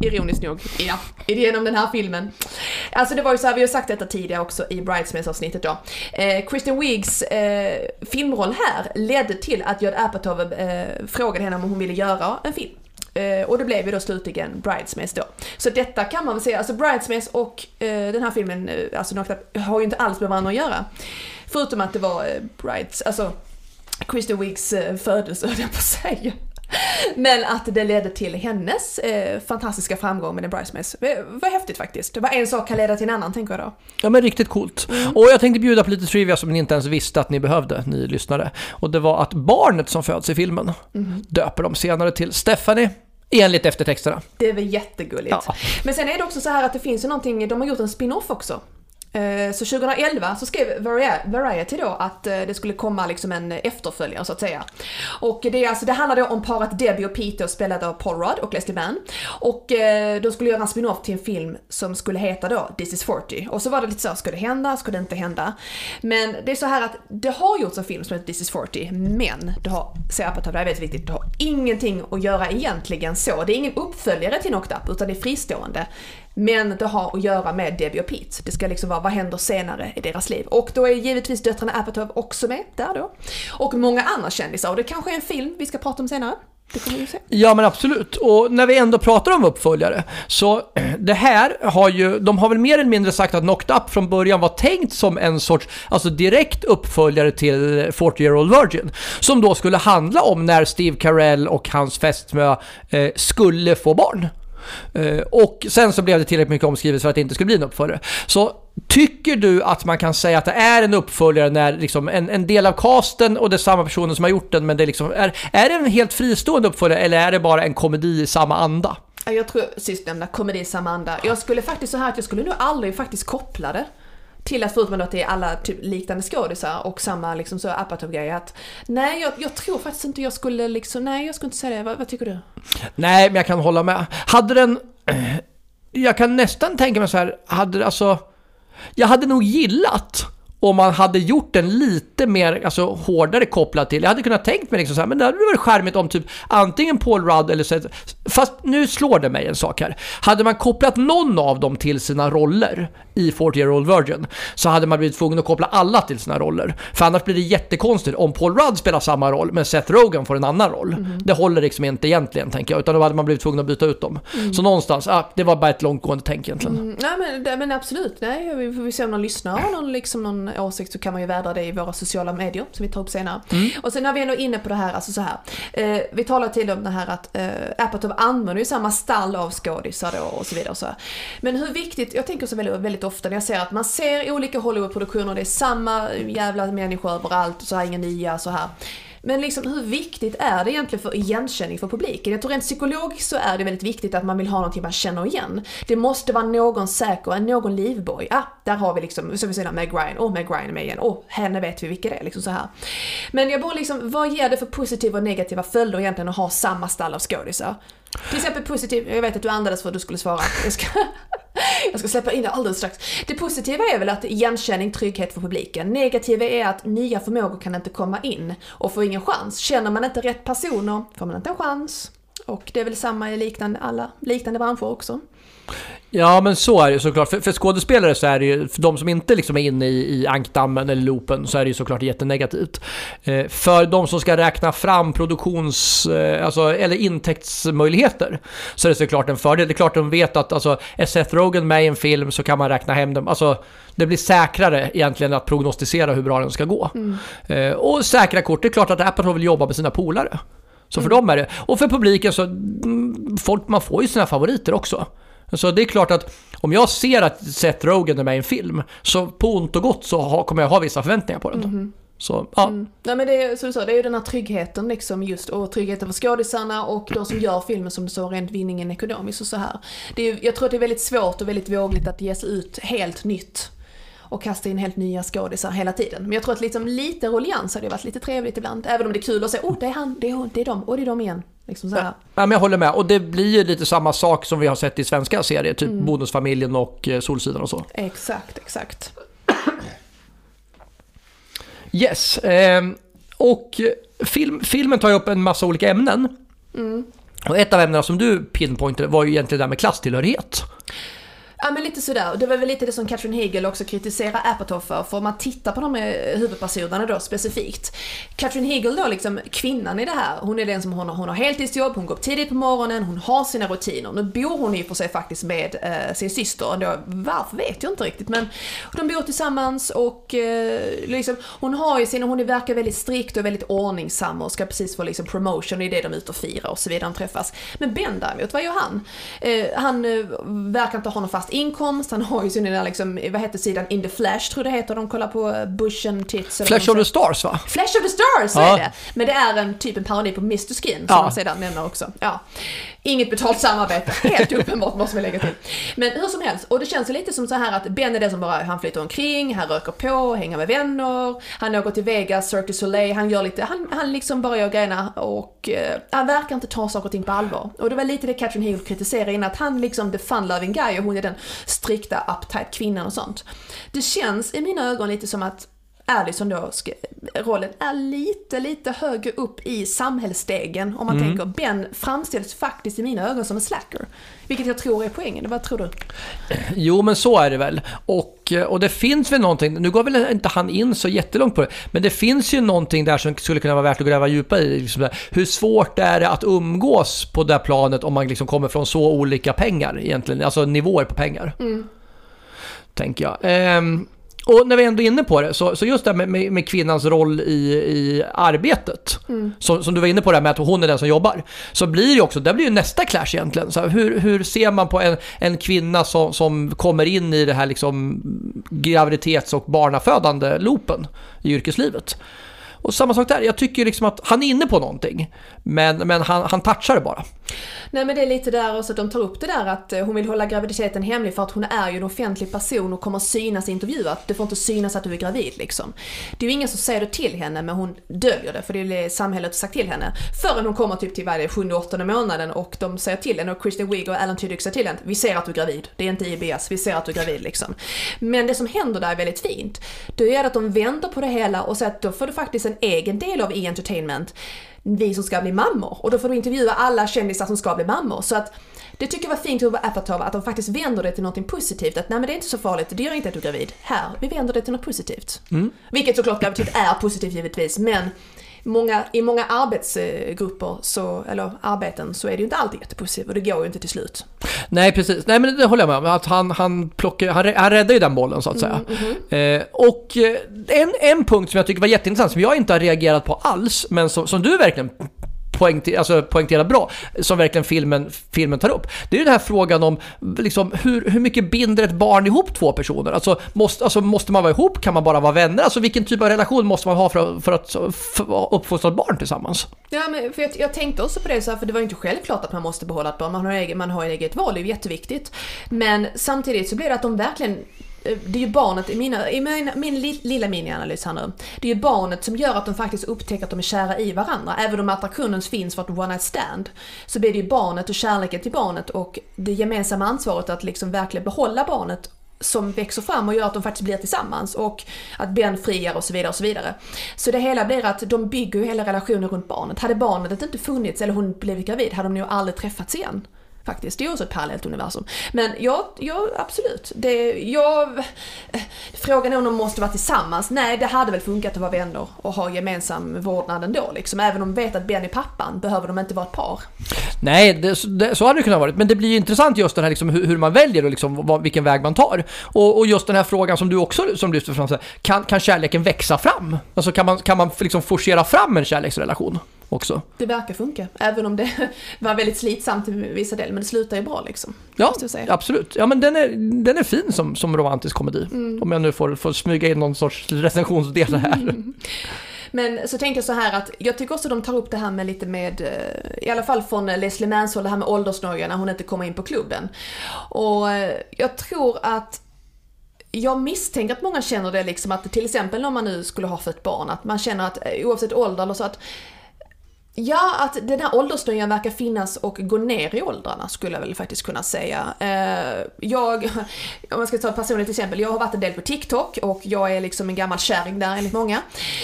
Ironiskt nog, ja, genom den här filmen. Alltså det var ju så här, vi har sagt detta tidigare också i Bridesmaids-avsnittet då. Eh, Kristen Wiggs eh, filmroll här ledde till att Judd Apatow eh, frågade henne om hon ville göra en film. Eh, och det blev ju då slutligen Bridesmaids då. Så detta kan man väl säga, alltså Bridesmaids och eh, den här filmen, eh, alltså Knocked har ju inte alls med varandra att göra. Förutom att det var eh, Brides, alltså Kristen Wiggs eh, födelse höll jag på att säga. Men att det ledde till hennes eh, fantastiska framgång med The Bridesmaids. Det var häftigt faktiskt. Det var en sak kan leda till en annan tänker jag då. Ja men riktigt coolt. Och jag tänkte bjuda på lite trivia som ni inte ens visste att ni behövde, ni lyssnare. Och det var att barnet som föds i filmen döper de senare till Stephanie, enligt eftertexterna. Det är väl jättegulligt. Ja. Men sen är det också så här att det finns ju någonting, de har gjort en spin-off också. Eh, så 2011 så skrev Variety då att eh, det skulle komma liksom en efterföljare så att säga. Och det, är alltså, det handlar då om paret Debbie och Peter spelade av Paul Rudd och Leslie Mann. Och eh, de skulle göra en spin-off till en film som skulle heta då This is 40. Och så var det lite så, ska det hända, ska det inte hända? Men det är så här att det har gjorts en film som heter This is 40, men det har, säger Apatow, det här är väldigt viktigt, det har ingenting att göra egentligen så. Det är ingen uppföljare till Knocked Up, utan det är fristående. Men det har att göra med Debbie och Pete. Det ska liksom vara vad händer senare i deras liv. Och då är givetvis döttrarna Apatow också med där då. Och många andra kändisar. Och det kanske är en film vi ska prata om senare. Det kommer vi se. Ja men absolut. Och när vi ändå pratar om uppföljare, så det här har ju, de har väl mer eller mindre sagt att Knocked Up från början var tänkt som en sorts, alltså direkt uppföljare till 40 Year Old Virgin. Som då skulle handla om när Steve Carell och hans fästmö eh, skulle få barn. Eh, och sen så blev det tillräckligt mycket omskrivet för att det inte skulle bli en uppföljare. Så tycker du att man kan säga att det är en uppföljare när liksom en, en del av casten och det är samma personer som har gjort den, men det är liksom, är, är det en helt fristående uppföljare eller är det bara en komedi i samma anda? Jag tror sistnämnda, komedi i samma anda. Jag skulle faktiskt så här att jag skulle nog aldrig faktiskt koppla det till att förutom att det är alla typ liknande skådisar och samma liksom så Apatow-grej att nej jag, jag tror faktiskt inte jag skulle liksom, nej jag skulle inte säga det. Vad, vad tycker du? Nej, men jag kan hålla med. Hade den... Jag kan nästan tänka mig så här, hade alltså... Jag hade nog gillat om man hade gjort den lite mer alltså, hårdare kopplad till. Jag hade kunnat tänkt mig liksom så här, men det hade varit charmigt om typ antingen Paul Rudd eller så. Fast nu slår det mig en sak här. Hade man kopplat någon av dem till sina roller i 40 Year Old Virgin så hade man blivit tvungen att koppla alla till sina roller. För annars blir det jättekonstigt om Paul Rudd spelar samma roll men Seth Rogen får en annan roll. Det håller liksom inte egentligen tänker jag, utan då hade man blivit tvungen att byta ut dem. Så någonstans, ah, det var bara ett långtgående tänk egentligen. Mm, nej men, men absolut, nej vi får se om någon lyssnar har någon, liksom, någon åsikt så kan man ju vädra det i våra sociala medier som vi tar upp senare. Och sen när vi ändå är inne på det här, alltså så här. Eh, vi talade till om det här att eh, Apatow använder ju samma stall av skådisar då och så vidare och så. Men hur viktigt, jag tänker så väldigt, väldigt ofta när jag ser att man ser olika Hollywoodproduktioner, det är samma jävla människor överallt och så här, inga nya så här. Men liksom hur viktigt är det egentligen för igenkänning för publiken? Jag tror rent psykologiskt så är det väldigt viktigt att man vill ha någonting man känner igen. Det måste vara någon säker, någon livboj. Ah, där har vi liksom, som vi säger Meg Ryan, åh Meg Ryan är med igen, åh henne vet vi vilka det är, liksom så här. Men jag bara liksom, vad ger det för positiva och negativa följder egentligen att ha samma stall av skådisar? Till exempel positiv, jag vet att du andades för att du skulle svara. Jag ska, jag ska släppa in det alldeles strax. Det positiva är väl att igenkänning, trygghet för publiken. Negativa är att nya förmågor kan inte komma in och får ingen chans. Känner man inte rätt personer får man inte en chans. Och det är väl samma i liknande, alla liknande branscher också. Ja, men så är det såklart. För, för skådespelare så är det ju, för de som inte liksom är inne i, i ankdammen eller loopen, så är det ju såklart jättenegativt. Eh, för de som ska räkna fram produktions, eh, alltså, eller intäktsmöjligheter, så är det såklart en fördel. Det är klart de vet att alltså, är Seth Rogen med i en film så kan man räkna hem dem. Alltså, det blir säkrare egentligen att prognostisera hur bra den ska gå. Eh, och säkra kort, det är klart att Apatow vill jobba med sina polare. Så för dem är det. Och för publiken så, mm, folk, man får ju sina favoriter också. Så det är klart att om jag ser att Seth Rogen är med i en film, så på ont och gott så kommer jag ha vissa förväntningar på den. Så, ja. Nej men det är som du sa, det är ju den här tryggheten liksom just och tryggheten för skådisarna och de som gör filmen som du sa, rent vinningen ekonomiskt och så här. Det är, jag tror att det är väldigt svårt och väldigt vågligt att ge sig ut helt nytt och kasta in helt nya skådisar hela tiden. Men jag tror att liksom lite ruljans hade varit lite trevligt ibland. Även om det är kul att säga oh det är han, det är hon, det är de, och det är de igen. Liksom så. Ja, men jag håller med. Och det blir ju lite samma sak som vi har sett i svenska serier, typ Bonusfamiljen och eh, Solsidan och så. Exakt, exakt. Yes. ehm, och film, filmen tar ju upp en massa olika ämnen. Och ett av ämnena som du pinpointade var ju egentligen det där med klasstillhörighet. Ja men lite sådär, det var väl lite det som Katrin Hegel också kritiserar Apatow för, för om man tittar på de huvudpersonerna då specifikt. Katrin Hegel då liksom, kvinnan i det här, hon är den som hon har, hon har heltidsjobb, hon går upp tidigt på morgonen, hon har sina rutiner. Nu bor hon i och för sig faktiskt med eh, sin syster, ändå, varför vet jag inte riktigt men de bor tillsammans och eh, liksom, hon har ju sina, hon verkar väldigt strikt och väldigt ordningsam och ska precis få liksom promotion, det är det de är ute och firar och så vidare, de träffas. Men Ben däremot, vad gör han? Eh, han eh, verkar inte ha någon fast inkomst, han har ju sin där liksom, vad heter sidan, In the Flash tror jag det heter, de kollar på Bush and Tits. eller Flash of de the Stars va? Flash of the Stars, så Ja. är det. Men det är en typ en parodi på Mr Skin som Ja. man sedan nämner också. Ja. Inget betalt samarbete, helt uppenbart måste vi lägga till. Men hur som helst, och det känns lite som så här att Ben är den som bara, han flyter omkring, han röker på, hänger med vänner, han åker till Vegas, Cirque du Soleil, han gör lite, han, han liksom bara gör grejerna och eh, han verkar inte ta saker och ting på allvar. Och det var lite det Catherine Hill kritiserade innan, att han liksom the fun-loving guy och hon är den strikta, uptight kvinnan och sånt. Det känns i mina ögon lite som att Allison då, ska, rollen är lite, lite högre upp i samhällsstegen om man tänker. Ben framställs faktiskt i mina ögon som en slacker. Vilket jag tror är poängen, vad tror du? Jo, men så är det väl. Och, och det finns väl någonting, nu går väl inte han in så jättelångt på det, men det finns ju någonting där som skulle kunna vara värt att gräva djupare i. Liksom hur svårt är det att umgås på det här planet om man liksom kommer från så olika pengar egentligen, alltså nivåer på pengar. Tänker jag. Ehm, och när vi ändå är inne på det, så, så just det här med, med, med kvinnans roll i, i arbetet, som, som du var inne på det här med att hon är den som jobbar, så blir det också, där blir ju nästa clash egentligen. Så här, hur, hur ser man på en, en kvinna som, som kommer in i det här liksom graviditets och barnafödande loopen i yrkeslivet? Och samma sak där, jag tycker liksom att han är inne på någonting, men, men han, han touchar det bara. Nej men det är lite där också att de tar upp det där att eh, hon vill hålla graviditeten hemlig för att hon är ju en offentlig person och kommer synas i intervjuer. Det får inte synas att du är gravid liksom. Det är ju ingen som säger det till henne men hon döljer det för det är det samhället sagt till henne. Förrän hon kommer typ till varje sjunde, åttonde månaden och de säger till henne och Kristen Wiig och Alan Tudyk säger till henne vi ser att du är gravid. Det är inte IBS, vi ser att du är gravid liksom. Men det som händer där är väldigt fint. Det är att de vänder på det hela och säger att då får du faktiskt en egen del av e-entertainment vi som ska bli mammor. Och då får du intervjua alla kändisar som ska bli mammor. Så att det tycker jag var fint av Apatow att de faktiskt vänder det till något positivt. Att nej men det är inte så farligt, det gör inte att du är gravid. Här, vi vänder det till något positivt. Vilket såklart graviditet är positivt givetvis, men många, i många arbetsgrupper, så, eller arbeten, så är det ju inte alltid jättepositivt och det går ju inte till slut. Nej, precis. Nej, men det håller jag med om. Att han, han, plockar, han, han räddar ju den bollen så att säga. Eh, och eh, en, en punkt som jag tycker var jätteintressant, som jag inte har reagerat på alls, men som, som du verkligen poängter, alltså poängterar bra, som verkligen filmen, filmen tar upp. Det är den här frågan om liksom, hur, hur mycket binder ett barn ihop två personer? Alltså måste, alltså måste man vara ihop? Kan man bara vara vänner? Alltså vilken typ av relation måste man ha för, för att uppfostra ett barn tillsammans? Ja, men för jag, jag tänkte också på det, så här, för det var ju inte självklart att man måste behålla ett barn. Man har, egen, man har ett eget val, det är ju jätteviktigt. Men samtidigt så blir det att de verkligen Eh, det är ju barnet, i, mina, i min, min lilla minianalys här nu, det är ju barnet som gör att de faktiskt upptäcker att de är kära i varandra. Även om attraktionen finns för att one night stand, så blir det ju barnet och kärleken till barnet och det gemensamma ansvaret att liksom verkligen behålla barnet som växer fram och gör att de faktiskt blir tillsammans och att Ben friar och så vidare och så vidare. Så det hela blir att de bygger ju hela relationen runt barnet. Hade barnet inte funnits eller hon blivit gravid hade de nog aldrig träffats igen. Faktiskt, det är också ett parallellt universum. Men ja, ja absolut. Det, jag, frågan är om de måste vara tillsammans. Nej, det hade väl funkat att vara vänner och ha gemensam vårdnad ändå. Liksom. Även om de vet att Ben är pappan behöver de inte vara ett par. Nej, det, det, så hade det kunnat vara. Men det blir ju intressant just den här liksom, hur, hur man väljer och liksom, vad, vilken väg man tar. Och, och just den här frågan som du också som lyfter fram, så här, kan, kan kärleken växa fram? Alltså kan man, kan man liksom forcera fram en kärleksrelation också? Det verkar funka. Även om det var väldigt slitsamt i vissa delar. Men det slutar ju bra liksom. Ja, absolut. Ja, men den är, den är fin som, som romantisk komedi. Om jag nu får, får smyga in någon sorts recensionsdel här. Men så tänkte jag så här att jag tycker också de tar upp det här med lite med, eh, i alla fall från Leslie Manson, det här med åldersnoja när hon inte kommer in på klubben. Och eh, jag tror att jag misstänker att många känner det liksom att till exempel när man nu skulle ha fött barn, att man känner att eh, oavsett ålder eller så att Ja, att den här åldersnöjan verkar finnas och gå ner i åldrarna skulle jag väl faktiskt kunna säga. Eh, jag, om man ska ta ett personligt exempel, jag har varit en del på TikTok och jag är liksom en gammal kärring där enligt många.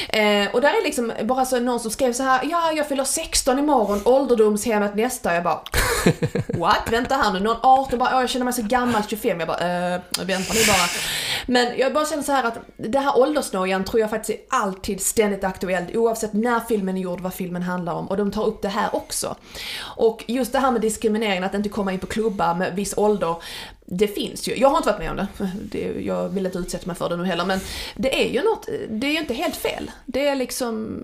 Eh, och där är liksom bara så någon som skrev så här, ja jag fyller 16 imorgon, ålderdomshemmet nästa. Jag bara, what? Vänta här nu, någon 18 bara, jag känner mig så gammal, 25. Jag bara, äh, vänta nu bara. Men jag bara känner så här att det här åldersnojan tror jag faktiskt är alltid ständigt aktuellt oavsett när filmen är gjord, vad filmen handlar om och de tar upp det här också. Och just det här med diskriminering, att inte komma in på klubbar med viss ålder, det finns ju. Jag har inte varit med om det, det jag vill inte utsätta mig för det nu heller, men det är ju något, det är ju inte helt fel. Det är liksom,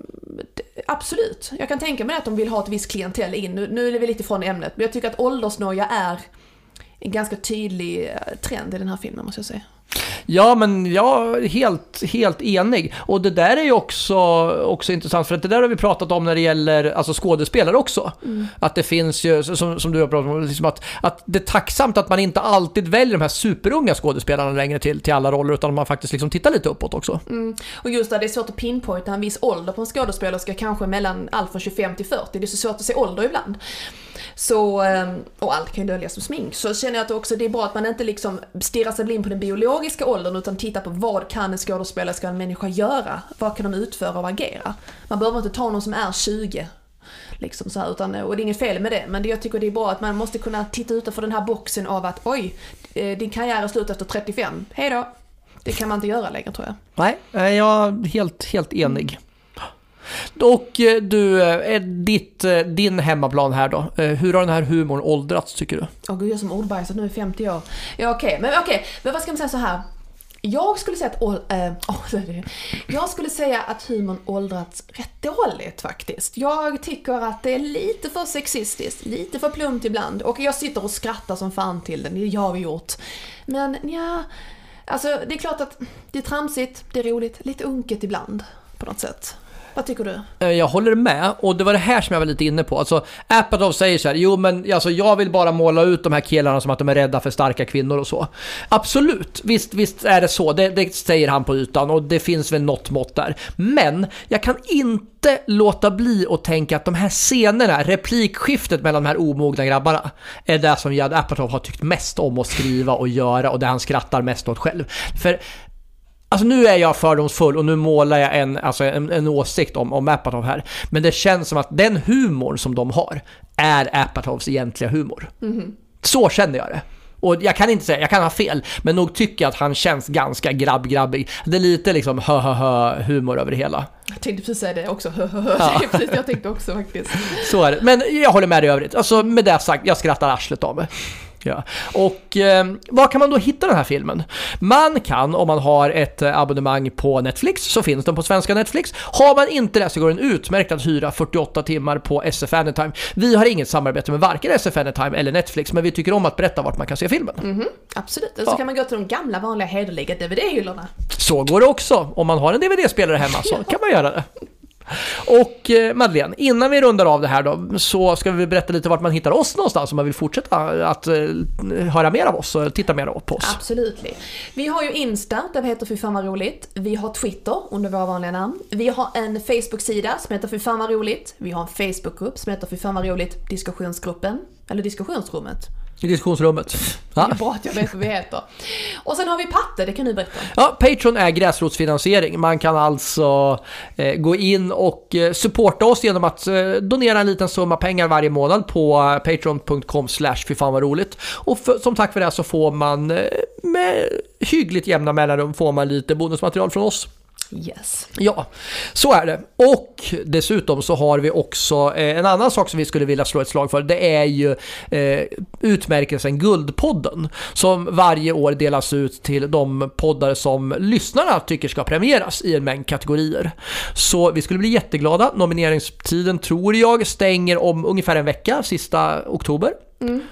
absolut. Jag kan tänka mig att de vill ha ett visst klientell in, nu, nu är vi lite från ämnet, men jag tycker att åldersnoja är en ganska tydlig eh, trend i den här filmen måste jag säga. Ja, men jag är helt, helt enig. Och det där är ju också, också intressant, för att det där har vi pratat om när det gäller alltså skådespelare också. Mm. Att det finns ju, som, som du har pratat om, liksom att, att det är tacksamt att man inte alltid väljer de här superunga skådespelarna längre till, till alla roller, utan man faktiskt liksom tittar lite uppåt också. Mm. Och just det, det är svårt att pinpointa en viss ålder på en skådespelerska, kanske mellan allt från 25 till 40. Det är så svårt att se ålder ibland. Så, ehm, och allt kan ju döljas som smink. Så känner jag att också det är bra att man inte liksom stirrar sig blind på den biologiska åldern utan tittar på vad kan en skådespelare, ska en människa göra? Vad kan de utföra och agera? Man behöver inte ta någon som är 20 Liksom så här, utan, och det är inget fel med det, men det, jag tycker det är bra att man måste kunna titta utanför den här boxen av att oj, eh, din karriär är slut efter 35, hejdå. Det kan man inte göra längre tror jag. Nej, eh, jag är helt, helt enig. Och eh, du, eh, ditt, eh, din hemmaplan här då. Hur har den här humorn åldrats tycker du? Åh gud, jag som ordbajsat nu i 50 år. Ja okej, okay. men okej, okay. men vad ska man säga så här? Jag skulle säga att, äh, oh, jag skulle säga att humorn åldrats rätt dåligt faktiskt. Jag tycker att det är lite för sexistiskt, lite för plumpt ibland. Och jag sitter och skrattar som fan till den, det har vi gjort. Men ja, alltså det är klart att det är tramsigt, det är roligt, lite unket ibland på något sätt. Vad tycker du? Eh, jag håller med och det var det här som jag var lite inne på. Alltså, Apatow säger så här, jo men alltså, jag vill bara måla ut de här killarna som att de är rädda för starka kvinnor och så. Absolut, visst, visst är det så, det, det säger han på ytan och det finns väl något mått där. Men jag kan inte låta bli att tänka att de här scenerna, replikskiftet mellan de här omogna grabbarna, är det som Judd Apatow har tyckt mest om att skriva och göra och det han skrattar mest åt själv. För Alltså nu är jag fördomsfull och nu målar jag en, alltså en, en åsikt om, om Apatow här. Men det känns som att den humorn som de har är Apatows egentliga humor. Mm. Så känner jag det. Och jag kan inte säga, jag kan ha fel, men nog tycker jag att han känns ganska grabb-grabbig. Det är lite liksom hö hö hö humor över det hela. Jag tänkte precis säga det också, hö hö hö. Ja. Precis jag tänkte också faktiskt. Så är det, men jag håller med dig i övrigt. Alltså med det sagt, jag skrattar arslet av mig. Ja. Och eh, var kan man då hitta den här filmen? Man kan, om man har ett eh, abonnemang på Netflix, så finns den på svenska Netflix. Har man inte det så går den utmärkt att hyra 48 timmar på SF Anytime. Vi har inget samarbete med varken SF Anytime eller Netflix, men vi tycker om att berätta vart man kan se filmen. Mm -hmm. Absolut, och så ja. kan man gå till de gamla vanliga hederliga DVD-hyllorna. Så går det också. Om man har en DVD-spelare hemma så kan man göra det. Och eh, Madeleine, innan vi rundar av det här då, så ska vi berätta lite vart man hittar oss någonstans om man vill fortsätta att eh, höra mer av oss och titta mer på oss. Absolut. Vi har ju Insta, där vi heter Fy fan vad roligt. Vi har Twitter under våra vanliga namn. Vi har en Facebook-sida som heter Fy fan vad roligt. Vi har en Facebook-grupp som heter Fy fan vad roligt diskussionsgruppen, eller diskussionsrummet. I diskussionsrummet. Ja. Det är bra att jag vet vad vi heter. Och sen har vi Patte, det kan du berätta Ja, Patreon är gräsrotsfinansiering. Man kan alltså eh, gå in och eh, supporta oss genom att eh, donera en liten summa pengar varje månad på eh, patreon.com slash roligt. Och för, som tack för det så får man eh, med hyggligt jämna mellanrum får man lite bonusmaterial från oss. Yes. Ja, så är det. Och dessutom så har vi också eh, en annan sak som vi skulle vilja slå ett slag för. Det är ju eh, utmärkelsen Guldpodden som varje år delas ut till de poddar som lyssnarna tycker ska premieras i en mängd kategorier. Så vi skulle bli jätteglada. Nomineringstiden tror jag stänger om ungefär en vecka, sista oktober. Mm.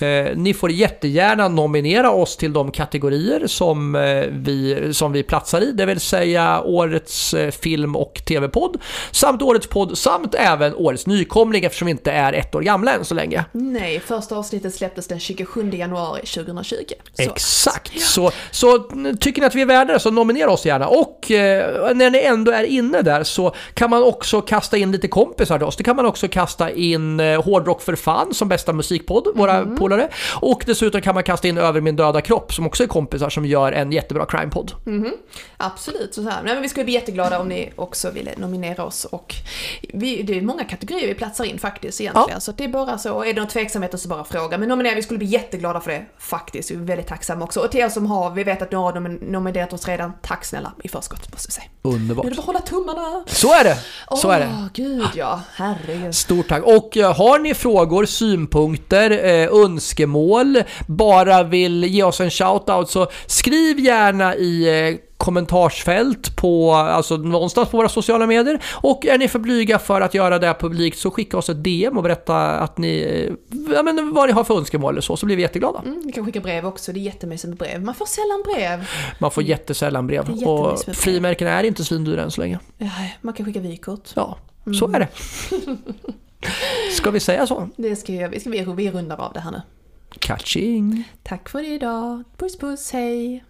Eh, ni får jättegärna nominera oss till de kategorier som, eh, vi, som vi platsar i, det vill säga årets eh, film och tv-podd, samt årets podd, samt även årets nykomling eftersom vi inte är ett år gamla än så länge. Nej, första avsnittet släpptes den 27 januari 2020. Så. Exakt, så, så mm, tycker ni att vi är värda det så nominera oss gärna. Och eh, när ni ändå är inne där så kan man också kasta in lite kompisar till oss. Det kan man också kasta in Hårdrock för fan som bästa musikpodd, våra Mm. polare. Och dessutom kan man kasta in Över min döda kropp som också är kompisar som gör en jättebra crime-podd. Mhm. Absolut. Så här. Nej, men vi skulle bli jätteglada om ni också ville nominera oss. Och vi, det är många kategorier vi platsar in faktiskt egentligen. Så att det är bara så. Är det någon tveksamheter så bara fråga. Men nominera, vi skulle bli jätteglada för det faktiskt. Vi är väldigt tacksamma också. Och till er som har, vi vet att några har nomin- nominerat oss redan. Tack snälla i förskott måste vi säga. Underbart. Nu är det bara hålla tummarna. Så är det! Så är det. Gud ja. Herregud. Stort tack. Och eh, har ni frågor, synpunkter, eh, önskemål, bara vill ge oss en shoutout så skriv gärna i eh, kommentarsfält på, alltså någonstans på våra sociala medier. Och är ni för blyga för att göra det publikt så skicka oss ett DM och berätta att ni, eh, ja, men vad ni har för önskemål eller så, så blir vi jätteglada. Mm, ni kan skicka brev också, det är jättemysigt med brev. Man får sällan brev. Man får jättesällan brev och brev. frimärken är inte svindyra än så länge. Ja, Man kan skicka vykort. Ja, så är det. Ska vi säga så? Det ska vi, ska, vi, vi rundar av det här nu. Catching! Tack för idag. Puss puss, hej!